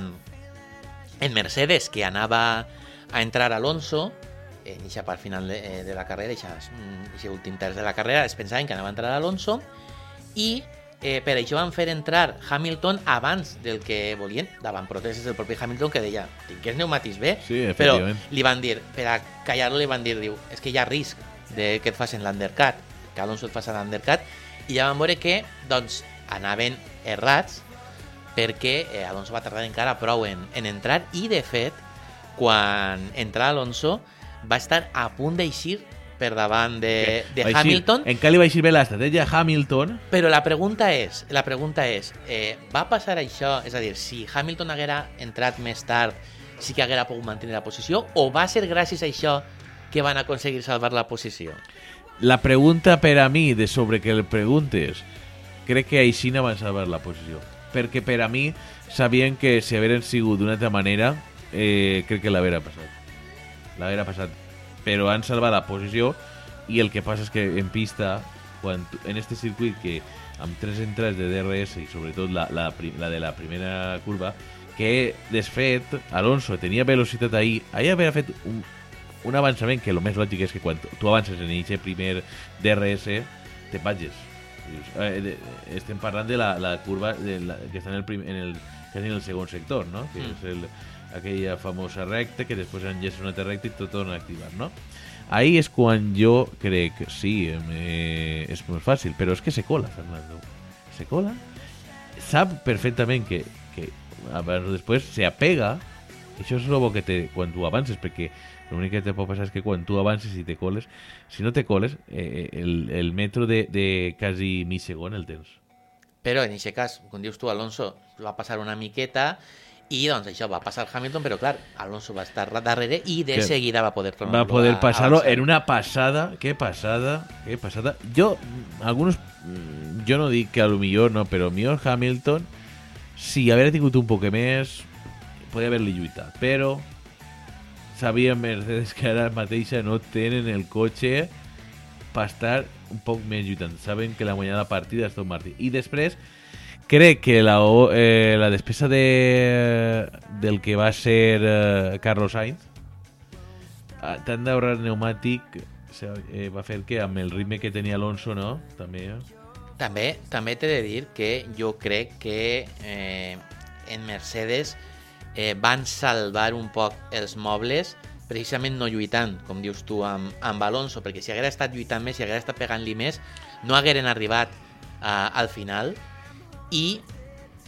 Speaker 3: en Mercedes que anava a entrar Alonso en eixa part final de, eh, de la carrera, aquest últim terç de la carrera, es pensaven que anava a entrar Alonso i eh, per això van fer entrar Hamilton abans del que volien, davant protestes del propi Hamilton que deia, tinc els pneumàtics bé,
Speaker 2: Sí,
Speaker 3: però li van dir, per a callar-lo li van dir, diu, és que hi ha risc de que et facin l'undercut, que Alonso et faci l'undercut, i ja van veure que doncs, anaven errats perquè eh, Alonso va tardar encara prou en, en entrar i de fet quan entra Alonso va estar a punt d'eixir per davant de, de
Speaker 2: eixir-
Speaker 3: Hamilton
Speaker 2: encara li va eixir bé l'estratègia Hamilton
Speaker 3: però la pregunta és, la pregunta és eh, va passar això, és a dir, si Hamilton haguera entrat més tard sí que haguera pogut mantenir la posició o va ser gràcies a això que van aconseguir salvar la posició?
Speaker 2: La pregunta per a mi, de sobre que el preguntes, crec que Aixina van salvar la posició. Perquè per a mi sabien que si hagueren sigut d'una altra manera, eh, crec que l'haguera passat. L'haguera passat. Però han salvat la posició i el que passa és que en pista, quan, en este circuit que amb tres entrades de DRS i sobretot la, la, la de la primera curva, que desfet Alonso tenia velocitat ahir, ahir havia fet un, un avançament que el més lògic és que quan tu- avances en aquest primer DRS te vages Dius, eh, estem parlant de la, la curva de la, que està en el, prim, en el, que és en el segon sector no? que
Speaker 3: Mm.
Speaker 2: és el, aquella famosa recta que després enllaça una altra recta i tot torna a activar no? ahí és quan jo crec sí, eh, és molt fàcil però és que se cola Fernando. Se cola. Sap perfectament que, que abans o després se apega. Això és el bo que té quan tu avances perquè l'únic que te pot passar és que quan tu avances i te coles si no te coles eh, el, el metro de, de quasi mig segon el tens.
Speaker 3: Però en aquest cas, com dius tu, Alonso va passar una miqueta i doncs això va passar Hamilton, però clar, Alonso va estar darrere i de
Speaker 2: Que
Speaker 3: seguida va poder tornar
Speaker 2: va poder
Speaker 3: a avançar.
Speaker 2: en una passada que passada que passada jo alguns mm, jo no dic que a lo millor no, però millor Hamilton, si haver tingut un poc més, podria haver-li lluitat, però sabia Mercedes que ara mateixa no tenen el cotxe per estar un poc més lluitant. Saben que la guanyada partida és Tom Martí. I després, crec que la, eh, la despesa de, del que va ser eh, Carlos Sainz tant d'ahorrar pneumàtic eh, va fer que amb el ritme que tenia Alonso, no? També, eh?
Speaker 3: També també t'he de dir que jo crec que eh, en Mercedes eh, van salvar un poc els mobles precisament no lluitant, com dius tu, amb, amb Alonso, perquè si haguera estat lluitant més, si haguera estat pegant-li més, no hagueren arribat uh, al final i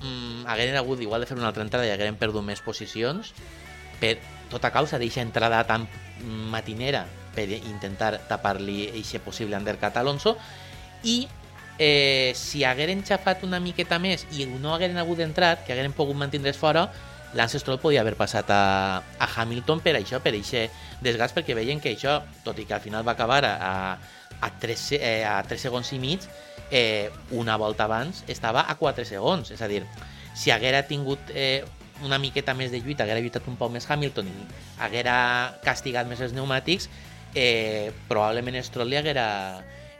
Speaker 3: mm, hagueren hagut igual de fer una altra entrada i hagueren perdut més posicions per tota causa d'eixa entrada tan matinera per intentar tapar-li eixe possible undercut a Alonso. I eh, si hagueren xafat una miqueta més i no hagueren hagut d'entrar, que hagueren pogut mantindre's fora, Lance Stroll podia haver passat a, a Hamilton per això, per eixe desgast, perquè veien que això, tot i que al final va acabar a, a, 3, eh, a 3 segons i mig, eh, una volta abans estava a 4 segons. És a dir, si haguera tingut eh, una miqueta més de lluita, haguera lluitat un poc més Hamilton i haguera castigat més els pneumàtics, eh, probablement Stroll li haguera,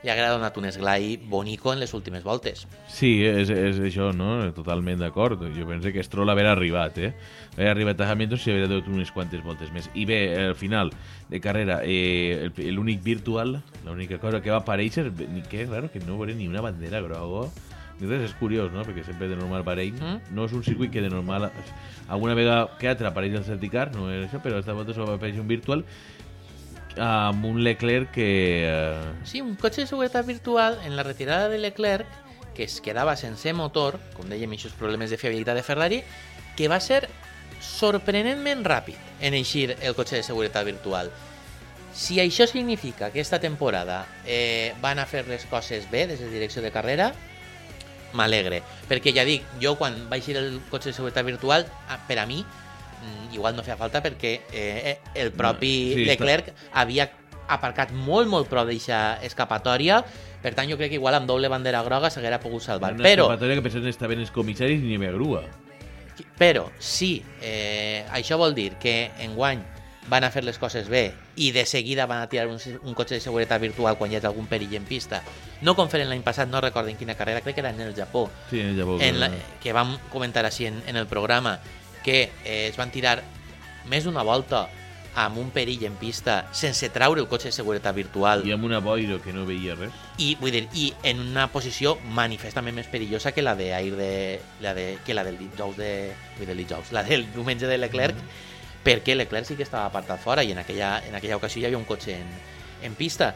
Speaker 3: li haguera donat un esglai bonico en les últimes voltes.
Speaker 2: Sí, és, és això, no? Totalment d'acord. Jo penso que Stroll haver arribat, eh? Haver arribat a Hamilton si hauria donat unes quantes voltes més. I bé, al final de carrera, eh, el- l'únic virtual, l'única cosa que va aparèixer, ni que raro que no veure ni una bandera groga. Entonces és curiós, no? Perquè sempre de normal Bahrein
Speaker 3: Mm.
Speaker 2: no és un circuit que de normal alguna vegada que altra apareix el no és això, però esta volta s'ho va aparèixer un virtual amb un Leclerc que... Eh,
Speaker 3: Sí, un cotxe de seguretat virtual en la retirada de Leclerc que es quedava sense motor, com dèiem, aquests problemes de fiabilitat de Ferrari, que va ser sorprenentment ràpid en eixir el cotxe de seguretat virtual. Si això significa que aquesta temporada eh, van a fer les coses bé des de direcció de carrera, m'alegre. Perquè ja dic, jo quan va eixir el cotxe de seguretat virtual, per a mi, igual no feia falta perquè eh, el propi
Speaker 2: sí, està-
Speaker 3: Leclerc havia aparcat molt, molt prop d'eixa escapatòria, per tant jo crec que igual amb doble bandera groga s'haguera pogut salvar.
Speaker 2: una
Speaker 3: Però,
Speaker 2: escapatòria que pensem estaven els comissaris ni me grua.
Speaker 3: però si eh, això vol dir que enguany van a fer les coses bé i de seguida van a tirar un, un cotxe de seguretat virtual quan hi ha algun perill en pista, no com feren l'any passat, no recordo en quina carrera, crec que era en el Japó,
Speaker 2: Sí, llavors...
Speaker 3: en la, que vam comentar així en, en el programa, que eh, es van tirar més d'una volta amb un perill en pista sense traure el cotxe de seguretat virtual
Speaker 2: I amb una boira que no veia res.
Speaker 3: i, vull dir, i en una posició manifestament més perillosa que la de de, la de, que la del dijous de, vull dir, dijous, la del diumenge de Leclerc perquè Leclerc sí que estava apartat fora i en aquella, en aquella ocasió hi havia un cotxe en, en pista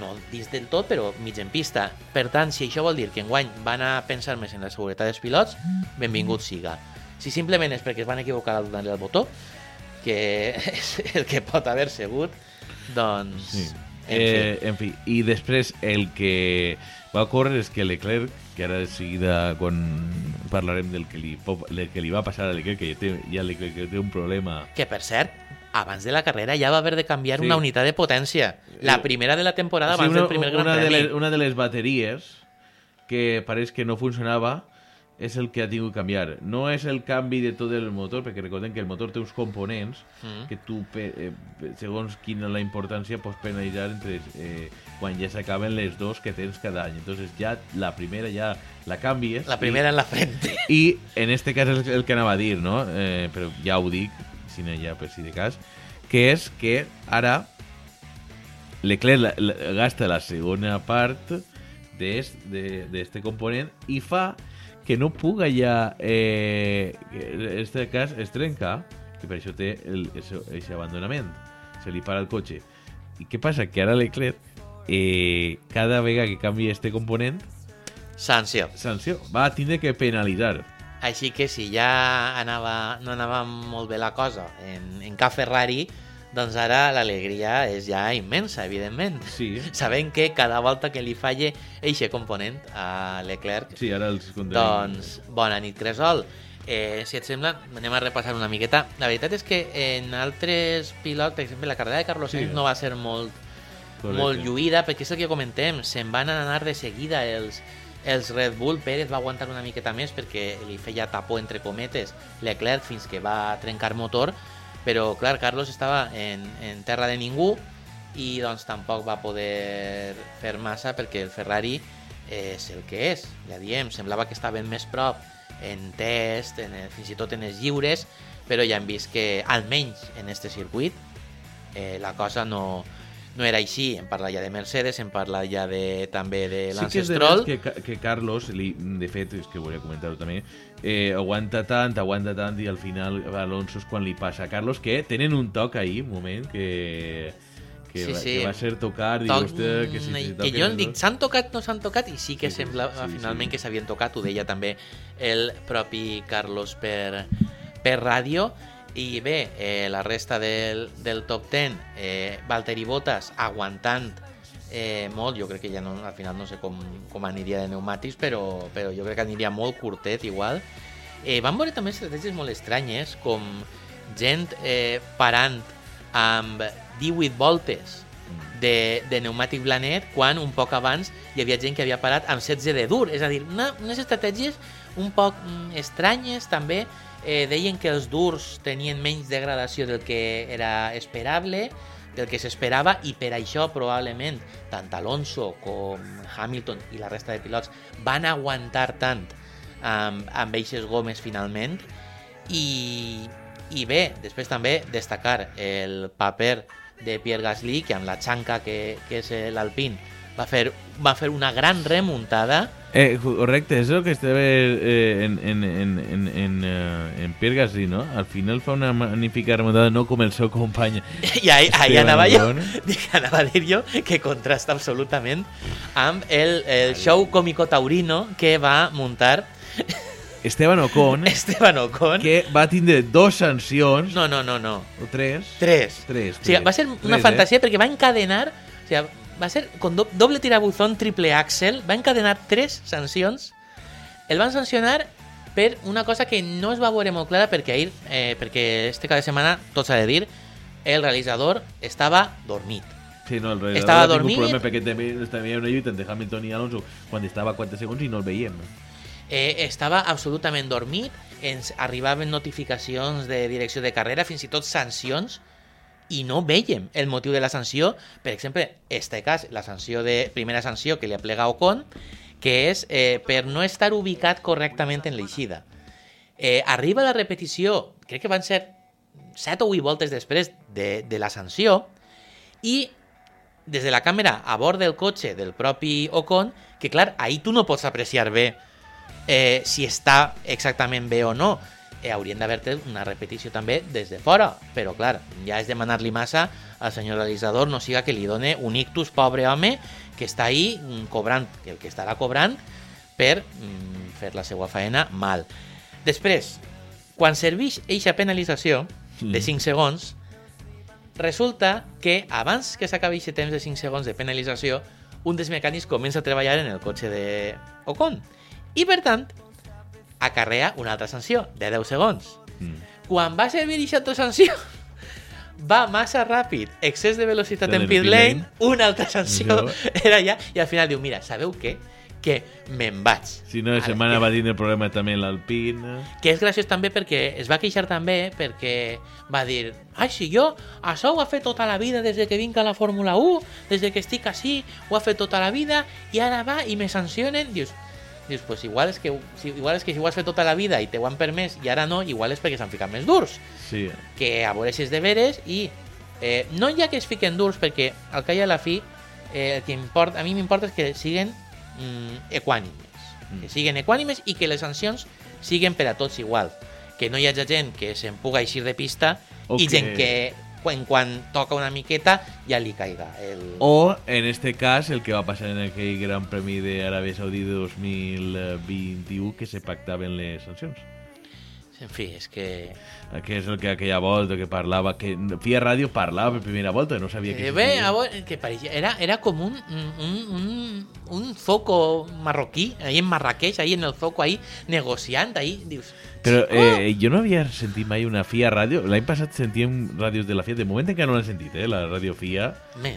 Speaker 3: no dins del tot, però mig en pista. Per tant, si això vol dir que enguany van a pensar més en la seguretat dels pilots, benvingut siga. Si simplement és perquè es van equivocar al donar-li el botó, que és el que pot haver segut, doncs...
Speaker 2: Sí.
Speaker 3: En fi.
Speaker 2: Eh, en fi, i després el que va ocórrer és que Leclerc, que ara de seguida quan parlarem del que li, del que li va passar a Leclerc, que ja, té, ja Leclerc que té un problema...
Speaker 3: Que, per cert, abans de la carrera ja va haver de canviar
Speaker 2: Sí.
Speaker 3: una unitat de potència. La primera de la temporada abans
Speaker 2: una,
Speaker 3: del primer Gran
Speaker 2: una, de
Speaker 3: Premi.
Speaker 2: les, una de les bateries que pareix que no funcionava és el que ha tingut que canviar. No és el canvi de tot el motor, perquè recordem que el motor té uns components
Speaker 3: Mm.
Speaker 2: que tu, eh, segons quina la importància, pots penalitzar entre eh, quan ja s'acaben les dos que tens cada any. Entonces ja la primera ja la canvies.
Speaker 3: La primera en la frente.
Speaker 2: I, i en este cas és el que anava a dir, no? Eh, però ja ho dic, si no ja per si de cas, que és que ara Leclerc la, la, gasta la segona part d'este de, d'este component i fa que no puga ja eh, en este cas es trenca i per això té el, ese abandonament se li para el cotxe i què passa? Que ara Leclerc eh, cada vegada que canvia este component
Speaker 3: Sanció.
Speaker 2: sanció, va tindre que penalitzar
Speaker 3: Així que si ja anava, no anava molt bé la cosa en, en Ca Ferrari, doncs ara l'alegria és ja immensa, evidentment.
Speaker 2: Sí.
Speaker 3: Sabent que cada volta que li falle eixe component a Leclerc,
Speaker 2: Sí, ara els contaré.
Speaker 3: doncs bona nit, Cresol. Eh, si et sembla, anem a repassar una miqueta. La veritat és que en altres pilots, per exemple, la carrera de Carlos Sainz
Speaker 2: Sí.
Speaker 3: no va ser molt
Speaker 2: Correcte.
Speaker 3: molt lluïda, perquè és el que comentem, se'n van anar de seguida els, els Red Bull, Pérez va aguantar una miqueta més perquè li feia tapó entre cometes Leclerc fins que va trencar motor, però clar, Carlos estava en, en terra de ningú i doncs tampoc va poder fer massa perquè el Ferrari és el que és, ja diem, semblava que estaven més prop en test, en, el- fins i tot en els lliures, però ja hem vist que almenys en este circuit eh, la cosa no, no era així. Em parla ja de Mercedes, em parla ja de, també de
Speaker 2: Sí
Speaker 3: Lance
Speaker 2: que és
Speaker 3: Stroll.
Speaker 2: que, que Carlos, li, de fet, és que volia comentar-ho també, eh, aguanta tant, aguanta tant i al final Alonso és quan li passa a Carlos, que tenen un toc ahí, un moment, que, que,
Speaker 3: Sí,
Speaker 2: va,
Speaker 3: sí.
Speaker 2: que va ser tocar, diu,
Speaker 3: Toc,
Speaker 2: hòstia, que si si
Speaker 3: que jo em dic,
Speaker 2: dos".
Speaker 3: s'han tocat, no s'han tocat, i sí que
Speaker 2: Sí, sí,
Speaker 3: sembla
Speaker 2: sí,
Speaker 3: finalment
Speaker 2: sí.
Speaker 3: que s'havien tocat, ho deia també el propi Carlos per, per ràdio, i bé, eh, la resta del, del top 10, eh, Valtteri Bottas aguantant eh, molt, jo crec que ja no, al final no sé com, com aniria de pneumàtics, però, però jo crec que aniria molt curtet igual. Eh, vam veure també estratègies molt estranyes, com gent eh, parant amb 18 voltes de, de pneumàtic blanet quan un poc abans hi havia gent que havia parat amb 16 de dur. És a dir, una, unes estratègies un poc mm, estranyes també. Eh, deien que els durs tenien menys degradació del que era esperable, del que s'esperava i per això probablement tant Alonso com Hamilton i la resta de pilots van aguantar tant amb, amb eixes gomes finalment. I, i bé, després també destacar el paper de Pierre Gasly que amb la xanca que, que és l'Alpine va fer, va fer una gran remuntada
Speaker 2: Eh, correcte, és el que estava eh, en, en, en, en, en, eh, en Pierre Gasly, no? Al final fa una magnífica remuntada, no com el seu company.
Speaker 3: i ahí, ahí anava jo. Dic, anava a dir jo que contrasta absolutament amb el, el show cómico taurino que va muntar
Speaker 2: Esteban Ocon,
Speaker 3: Esteban Ocon.
Speaker 2: Que va tindre dos sancions,
Speaker 3: no, no, no, no.
Speaker 2: O tres,
Speaker 3: tres.
Speaker 2: Tres,
Speaker 3: O sigui,
Speaker 2: tres.
Speaker 3: va ser una
Speaker 2: Tres, eh?
Speaker 3: fantasia perquè va encadenar, o sigui, va ser con do doble tirabuzón, triple axel, va encadenar tres sancions. El van sancionar per una cosa que no es va veure molt clara perquè ahir, eh, perquè este cada setmana, tot s'ha de dir, el realitzador estava dormit.
Speaker 2: Sí, no, el realitzador
Speaker 3: Estava dormit.
Speaker 2: problema perquè també estava una lluita entre Hamilton i Alonso quan estava a 4 segons i no el veiem.
Speaker 3: Eh, estava absolutament dormit, ens arribaven notificacions de direcció de carrera, fins i tot sancions, i no veiem el motiu de la sanció. Per exemple, este cas, la sanció de primera sanció que li aplega Ocon, que és eh, per no estar ubicat correctament en l'eixida. Eh, arriba la repetició, crec que van ser 7 o 8 voltes després de, la sanció, i des de la càmera a bord del cotxe del propi Ocon, que clar, ahí tu no pots apreciar bé eh, si està exactament bé o no. Eh, haurien d'haver-te una repetició també des de fora, però clar, ja és demanar-li massa al senyor realitzador, no siga que li done un ictus, pobre home, que està ahí mm, cobrant el que estarà cobrant per mm, fer la seva faena mal. Després, quan serveix eixa penalització de 5 segons, resulta que abans que s'acabi aquest temps de 5 segons de penalització, un dels mecànics comença a treballar en el cotxe de Ocon. I, per tant, acarrea una altra sanció de 10 segons.
Speaker 2: Mm.
Speaker 3: Quan va servir aquesta altra sanció, va massa ràpid, excés de velocitat
Speaker 2: En
Speaker 3: en pit lane,
Speaker 2: lane.
Speaker 3: una altra sanció
Speaker 2: No.
Speaker 3: era ja, i al final diu, mira, sabeu què? Que me'n vaig.
Speaker 2: Si no, la setmana
Speaker 3: que-
Speaker 2: va tindre problema també l'Alpine.
Speaker 3: que és graciós també perquè es va queixar també perquè va dir ai, si jo això ho ha fet tota la vida des de que vinc a la Fórmula 1 des de que estic així, ho ha fet tota la vida i ara va i me sancionen dius, dius pues igual és que si, igual és que si ho has fet tota la vida i te ho han permès i ara no, igual és perquè s'han ficat més durs.
Speaker 2: Sí.
Speaker 3: que a veure si és de veres i eh, no hi ha que es fiquen durs perquè al cap i a la fi eh, el que importa, a mi m'importa és que siguen mm, equànimes. Que siguen equànimes i que les sancions siguen per a tots igual. Que no hi hagi gent que se'n puga eixir de pista
Speaker 2: O
Speaker 3: i
Speaker 2: que-
Speaker 3: gent que quan, quan toca una miqueta ja li caiga el...
Speaker 2: O, en este cas, el que va passar en aquell Gran Premi d'Aràbia Saudí de 2021, que se pactaven les sancions.
Speaker 3: En fi, és que...
Speaker 2: Que és el que aquella volta que parlava, que Fia Ràdio parlava per primera volta, no sabia que
Speaker 3: Eh, bé, a que pareixia, era, era com un, un, un, un zoco marroquí, ahí en Marrakech, ahí en el zoco, ahí negociant, ahí, dius...
Speaker 2: Però eh, jo no havia sentit mai una FIA ràdio. L'any passat sentíem ràdios de la FIA. De moment encara no l'he sentit, eh, la ràdio FIA.
Speaker 3: Me,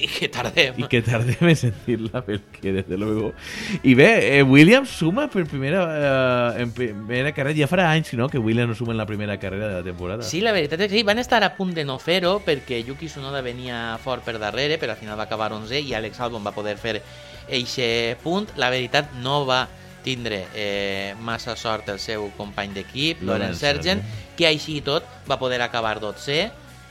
Speaker 3: i que tardem.
Speaker 2: I que tardem en sentir-la, perquè, desde luego... I bé, eh, Williams suma per primera, eh, en primera carrera. Ja farà anys, no?, que Williams no suma en la primera carrera de la temporada.
Speaker 3: Sí, la veritat és que sí, van estar a punt de no fer-ho perquè Yuki Tsunoda venia fort per darrere, però al final va acabar 11 i Alex Albon va poder fer eixe punt. La veritat no va tindre eh, massa sort el seu company d'equip, Lorenz Sergent,
Speaker 2: Sargent.
Speaker 3: que així i tot va poder acabar 12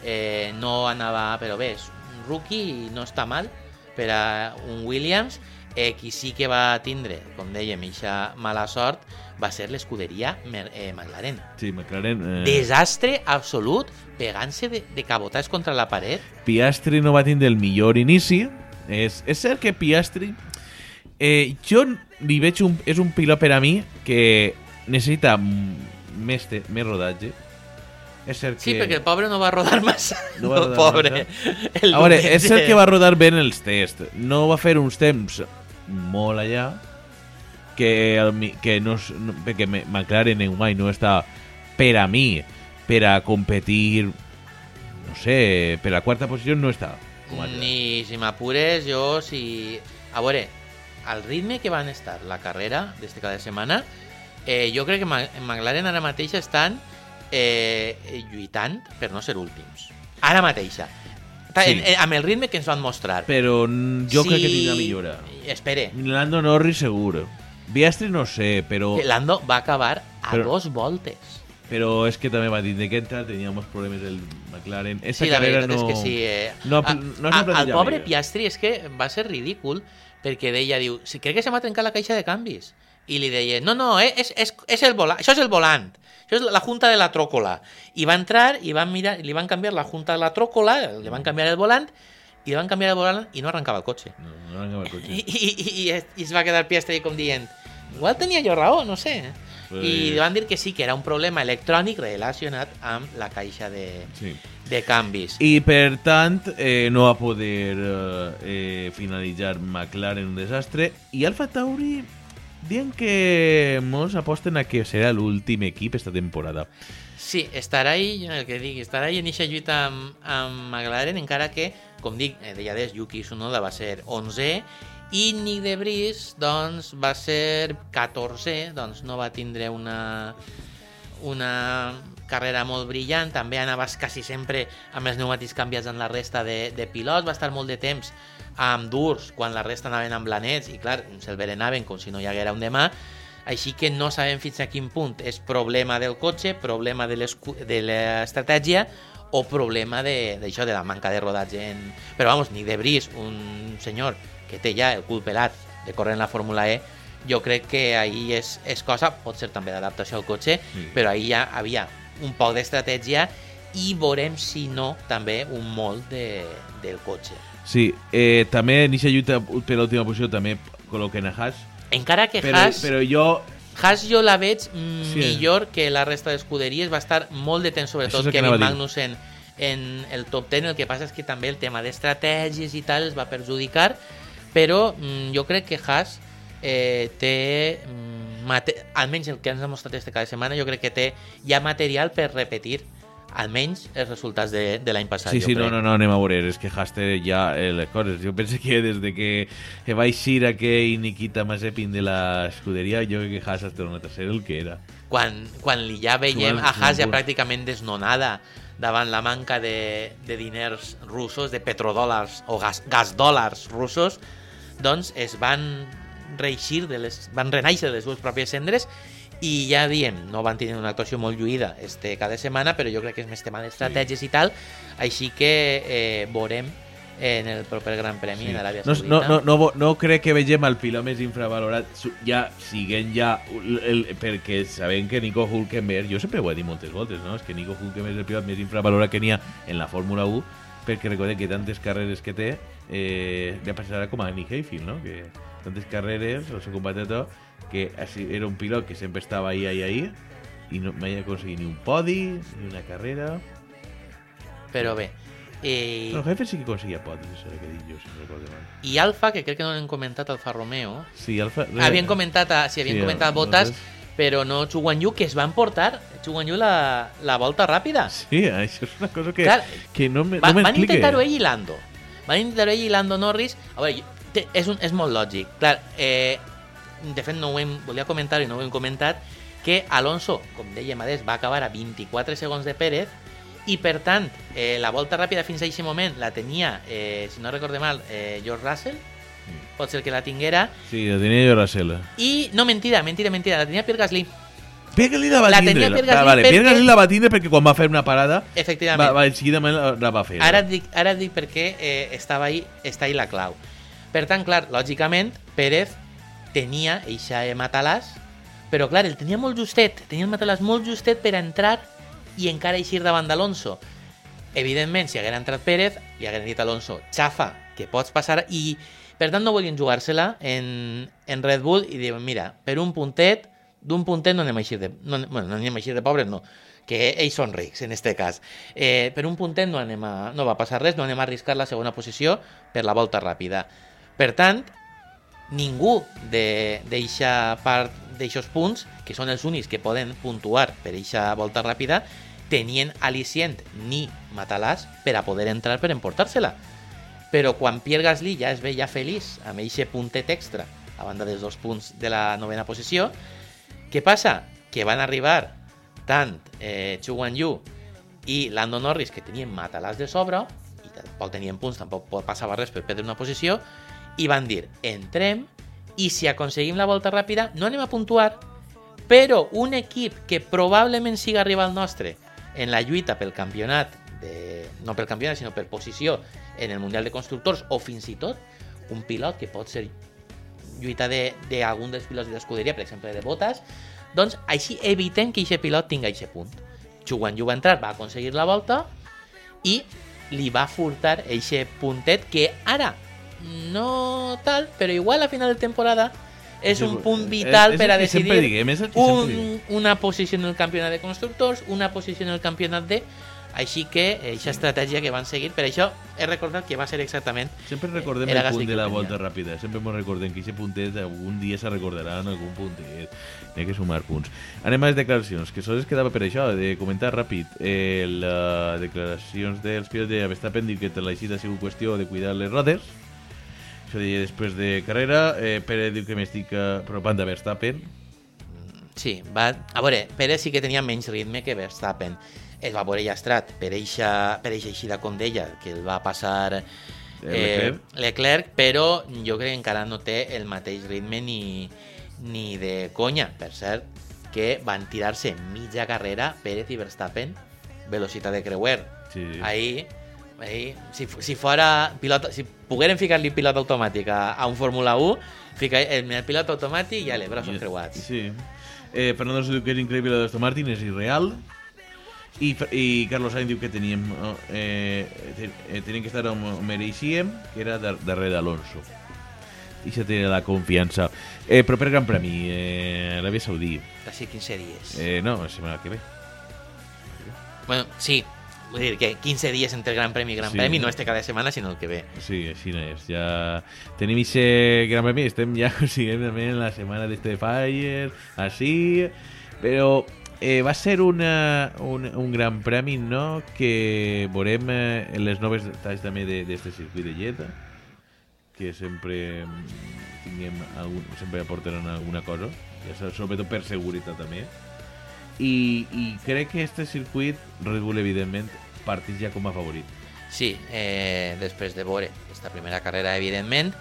Speaker 3: eh, no anava, però bé, és un rookie i no està mal per a un Williams eh, qui sí que va tindre, com dèiem, eixa mala sort va ser l'escuderia eh, McLaren
Speaker 2: Sí, McLaren... Eh,
Speaker 3: desastre absolut, pegant-se de, de cabotàs contra la paret.
Speaker 2: Piastri no va tindre el millor inici. És, és cert que Piastri... Eh, jo li veig un, és un pilot per a mi que necessita més, te, més rodatge. És cert
Speaker 3: Sí,
Speaker 2: que...
Speaker 3: perquè el pobre no va rodar massa.
Speaker 2: No va rodar
Speaker 3: pobre.
Speaker 2: massa.
Speaker 3: El
Speaker 2: A veure,
Speaker 3: diumenge.
Speaker 2: és cert que va rodar bé en els tests. No va fer uns temps molt allà que, el, que no, no, perquè McLaren en guany no està per a mi per a competir no sé, per a quarta posició no està com
Speaker 3: Ni si m'apures, jo si... A veure, al ritme que van estar la carrera d'este cada setmana, eh, jo crec que McLaren ara mateix estan eh, lluitant per no ser últims. Ara mateixa.
Speaker 2: Sí.
Speaker 3: en- en- amb el ritme que ens van mostrar.
Speaker 2: però jo crec que tindrà millora
Speaker 3: Espere,
Speaker 2: Lando Norris segur Piastri no sé, però,
Speaker 3: Lando va acabar a
Speaker 2: Però-
Speaker 3: dos voltes.
Speaker 2: però és que també va dir que entra teníamos problemes del McLaren esa
Speaker 3: Sí, la
Speaker 2: carrera
Speaker 3: veritat
Speaker 2: no...
Speaker 3: és que sí. Eh.
Speaker 2: no,
Speaker 3: A-
Speaker 2: no
Speaker 3: a-
Speaker 2: s'ha plantejat
Speaker 3: el pobre. Piastri és que va ser ridícul perquè deia, diu, si crec que se m'ha trencat la caixa de canvis. I li deia, no, no, eh, és, és, és el volant, això és el volant, això és la junta de la tròcola. I va entrar i van mirar, li van canviar la junta de la tròcola, li van canviar el volant, i li van canviar el volant i no arrencava el cotxe.
Speaker 2: no, no arrencava el cotxe.
Speaker 3: I, i, i, i, es va quedar Piastri com dient, igual tenia jo raó, no sé.
Speaker 2: Pues-
Speaker 3: I van dir que sí, que era un problema electrònic relacionat amb la caixa de,
Speaker 2: sí.
Speaker 3: de canvis.
Speaker 2: I per tant eh, no va poder eh, eh, finalitzar McLaren un desastre i Alfa Tauri diuen que molts aposten a que serà l'últim equip esta temporada.
Speaker 3: Sí, estarà ahí, el que dic, estarà ahí en eixa lluita amb, amb McLaren, encara que, com dic, eh, deia des, Yuki Tsunoda va ser 11 i Nick de Vries, doncs, va ser 14, doncs no va tindre una una carrera molt brillant, també anaves quasi sempre amb els pneumàtics canviats en la resta de, de pilots, va estar molt de temps amb durs, quan la resta anaven amb blanets, i clar, se'l berenaven com si no hi haguera un demà, així que no sabem fins a quin punt és problema del cotxe, problema de l'estratègia o problema d'això, de, de la manca de rodatge. En... Però vamos, ni de Bris, un senyor que té ja el cul pelat de córrer en la Fórmula E, jo crec que ahir és, és cosa, pot ser també d'adaptació al cotxe,
Speaker 2: Sí.
Speaker 3: però ahir ja havia un poc d'estratègia i veurem si no també un molt de, del cotxe.
Speaker 2: Sí, eh, també en aquesta lluita per l'última posició també col·loquen a Haas,
Speaker 3: Encara que
Speaker 2: però,
Speaker 3: Haas,
Speaker 2: però jo
Speaker 3: Haas jo la veig mm,
Speaker 2: Sí.
Speaker 3: millor que la resta d'escuderies, va estar molt de temps, sobretot
Speaker 2: que
Speaker 3: Kevin. Magnussen en el top 10, el que passa és que també el tema d'estratègies i tal es va perjudicar, però mm, jo crec que Haas eh, té, mm, mate almenys el que ens ha mostrat este cada setmana, jo crec que té ja material per repetir almenys els resultats de, de l'any passat.
Speaker 2: Sí, sí, no, no, no, anem a veure, és que Haas té ja eh, les coses. Jo penso que des de que, que va eixir aquell Nikita Mazepin de la escuderia, jo crec que Haas ha tornat a ser el que era.
Speaker 3: quan, quan li ja veiem a Haas ja pràcticament desnonada davant la manca de, de diners russos, de petrodòlars o gas, gasdòlars russos, doncs es van reeixir de les, van renaixer de les seves pròpies cendres i ja diem, no van tenir una actuació molt lluïda este cada setmana, però jo crec que és més tema d'estratègies i tal, així que eh, veurem en el proper Gran Premi en Aràbia
Speaker 2: no,
Speaker 3: Saudita.
Speaker 2: no, no, no, vo- no crec que vegem el pilot més infravalorat ja siguent ja el, el, perquè sabem que Nico Hulkenberg jo sempre ho he dit moltes voltes no? és que Nico Hulkenberg és el pilot més infravalorat que n'hi ha en la Fórmula 1 perquè recordem que tantes carreres que té eh, li passarà com a Nick Hayfield no? que tantes carreres el seu compatriota que era un pilot que sempre estava ahí, ahí, ahí i no mai aconseguit ni un podi, ni una carrera...
Speaker 3: Però bé, eh,
Speaker 2: No, el jefe sí que aconseguia podis, això que dic jo, si no recordo mal.
Speaker 3: i Alfa, que crec que no l'hem comentat, Alfa Romeo,
Speaker 2: Sí, Alfa...
Speaker 3: havien comentat, a, sí, havien
Speaker 2: Sí,
Speaker 3: comentat
Speaker 2: no
Speaker 3: Botas,
Speaker 2: sé.
Speaker 3: Però no Chu Guan Yu, que es van portar Chu Guan Yu la, la volta ràpida.
Speaker 2: Sí, això és una cosa que,
Speaker 3: Clar,
Speaker 2: que no me-
Speaker 3: Va,
Speaker 2: no
Speaker 3: van intentar-ho ell i Lando. Van intentar-ho ell i Lando Norris. A veure, té, és, un, és molt lògic. Clar, eh, de fet, no ho hem, volia comentar i no ho hem comentat, que Alonso, com dèiem adés, va acabar a 24 segons de Pérez i, per tant, eh, la volta ràpida fins a aquest moment la tenia, eh, si no recorde mal, eh, George Russell, pot ser que la tinguera,
Speaker 2: Sí, la tenia jo Racela.
Speaker 3: i, no, mentida, mentida, mentida, la tenia Pierre Gasly.
Speaker 2: Pierre la va
Speaker 3: La
Speaker 2: tindre.
Speaker 3: tenia Pierre
Speaker 2: Ah,
Speaker 3: Gasly
Speaker 2: vale, Pierre
Speaker 3: perquè-
Speaker 2: Gasly la va tindre perquè quan va fer una parada
Speaker 3: Efectivament.
Speaker 2: va, va, seguidament la, la va fer.
Speaker 3: Ara et dic, ara et dic perquè eh, estava ahí, està ahí la clau. Per tant, clar, lògicament, Pérez tenia eixa eh, matalàs, però clar, el tenia molt justet, tenia el matalàs molt justet per entrar i encara eixir davant d'Alonso. Evidentment, si haguera entrat Pérez, li hagueren dit a Alonso, xafa, que pots passar, i per tant no volien jugar-se-la en, en Red Bull i diuen, mira, per un puntet, d'un puntet no anem a eixir de... No, bueno, no anem a eixir de pobres, no, que ells són rics, en este cas. Eh, per un puntet no, anem a, no va passar res, no anem a arriscar la segona posició per la volta ràpida. Per tant, ningú de- d'eixa part d'eixos punts, que són els únics que poden puntuar per eixa volta ràpida, tenien al·licient ni matalàs per a poder entrar per emportar-se-la. Però quan Pierre Gasly ja es veia feliç amb eixe puntet extra, a banda dels dos punts de la novena posició, què passa? Que van arribar tant eh, Chu Guan Yu i Lando Norris, que tenien matalàs de sobre, i tampoc tenien punts, tampoc passava res per perdre una posició, i van dir, entrem, i si aconseguim la volta ràpida, no anem a puntuar, però un equip que probablement siga rival nostre en la lluita pel campionat, de, no pel campionat, sinó per posició en el Mundial de Constructors, o fins i tot un pilot que pot ser lluita d'algun de, dels pilots de l'escuderia, per exemple de Botas, doncs així evitem que aquest pilot tingui aquest punt. Guan Yu va entrar, va aconseguir la volta i li va furtar aquest puntet que ara no tal, però igual a final de temporada és un punt
Speaker 2: és-
Speaker 3: vital
Speaker 2: és
Speaker 3: per
Speaker 2: el
Speaker 3: a decidir
Speaker 2: diguem, és
Speaker 3: un, una posició en el campionat de constructors, una posició en el campionat de... Així que aquesta estratègia que van seguir, per això he recordat que va ser exactament
Speaker 2: Sempre recordem
Speaker 3: Era
Speaker 2: el punt de la volta ràpida. Sempre ens recordem que aquest puntet algun dia se recordarà en algun puntet. N'hi ha que sumar punts. Anem a les declaracions, que sols quedava per això, de comentar ràpid. Eh, les declaracions dels pilots de Verstappen diu que l'aixit ha sigut qüestió de cuidar les rodes. Això deia després de carrera. Eh, Pere diu que m'estic apropant de Verstappen.
Speaker 3: Sí, va... A veure, Pérez sí que tenia menys ritme que Verstappen. Es va veure llastrat per eixa, per eixa eixida com deia, que el va passar eh,
Speaker 2: Leclerc.
Speaker 3: Leclerc, però jo crec que encara no té el mateix ritme ni, ni de conya. Per cert, que van tirar-se mitja carrera Pérez i Verstappen, velocitat de creuer.
Speaker 2: Sí.
Speaker 3: Ahí, ahí si, si fora pilot, si pogueren ficar-li pilot automàtic a, a un Fórmula 1, fica el, el pilot automàtic i ja, braços creuats.
Speaker 2: Sí. Eh, Fernando diu que és increïble l'Aston Martin, és irreal. Fer- i Carlos Sainz diu que teníem eh, ten, eh, que estar on mereixíem, que era dar darrere d'Alonso. I se té la confiança. Eh, proper Gran Premi, eh, Aràbia Saudí.
Speaker 3: D'ací 15 dies.
Speaker 2: Eh, no, la setmana que ve.
Speaker 3: Bueno, sí, vull dir que 15 dies entre Gran Premi i Gran
Speaker 2: Sí.
Speaker 3: Premi, no este cada setmana, sinó el que ve.
Speaker 2: Sí, així no és. Ja tenim aquest Gran Premi, estem ja aconseguint també en la setmana d'este Fire, així, però eh, va ser una, un, un gran premi, no?, que veurem eh, en les noves detalls també de- d'este circuit de Lleida, que sempre mm, tinguem algun, sempre aportaran alguna cosa, ja sobretot per seguretat també. I, I crec que este circuit, Red Bull, evidentment, parteix ja com a favorit.
Speaker 3: Sí, eh, després de veure aquesta primera carrera, evidentment,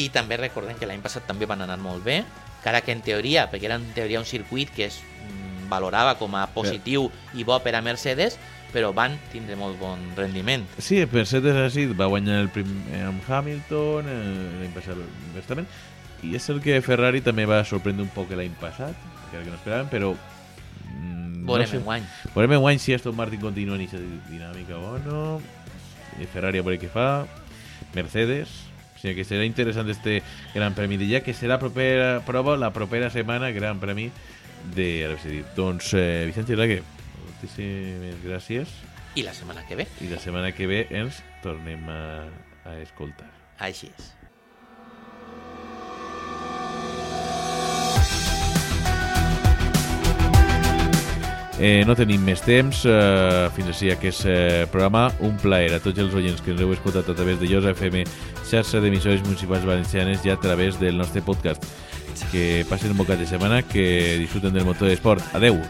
Speaker 3: i també recordem que l'any passat també van anar molt bé, encara que en teoria, perquè era en teoria un circuit que mm, valorava com a positiu i bo per a Mercedes, però van tindre molt bon rendiment.
Speaker 2: Sí, Mercedes ha sigut, va guanyar el prim, eh, amb Hamilton, eh, l'any passat Verstappen, i és el que Ferrari també va sorprendre un poc l'any passat, que era que no esperaven, però... mm,
Speaker 3: Veurem
Speaker 2: no sé.
Speaker 3: enguany.
Speaker 2: Veurem enguany si Aston Martin continua en aquesta dinàmica o no, eh, Ferrari a veure què fa, Mercedes, o sigui que serà interessant este Gran Premi d'ella, que serà propera prova la propera setmana, Gran Premi de Saudita. Doncs, eh, Vicent Giraque, moltíssimes gràcies.
Speaker 3: I la setmana que ve,
Speaker 2: I la setmana que ve ens tornem a, a escoltar.
Speaker 3: així és.
Speaker 2: Eh, no tenim més temps. Eh, fins així aquest eh, programa. Un plaer a tots els oients que ens heu escoltat a través de Llosa FM, xarxa d'emissores municipals valencianes i a través del nostre podcast. Que passin un bocat de setmana, que disfruten del motor d'esport. Adeu!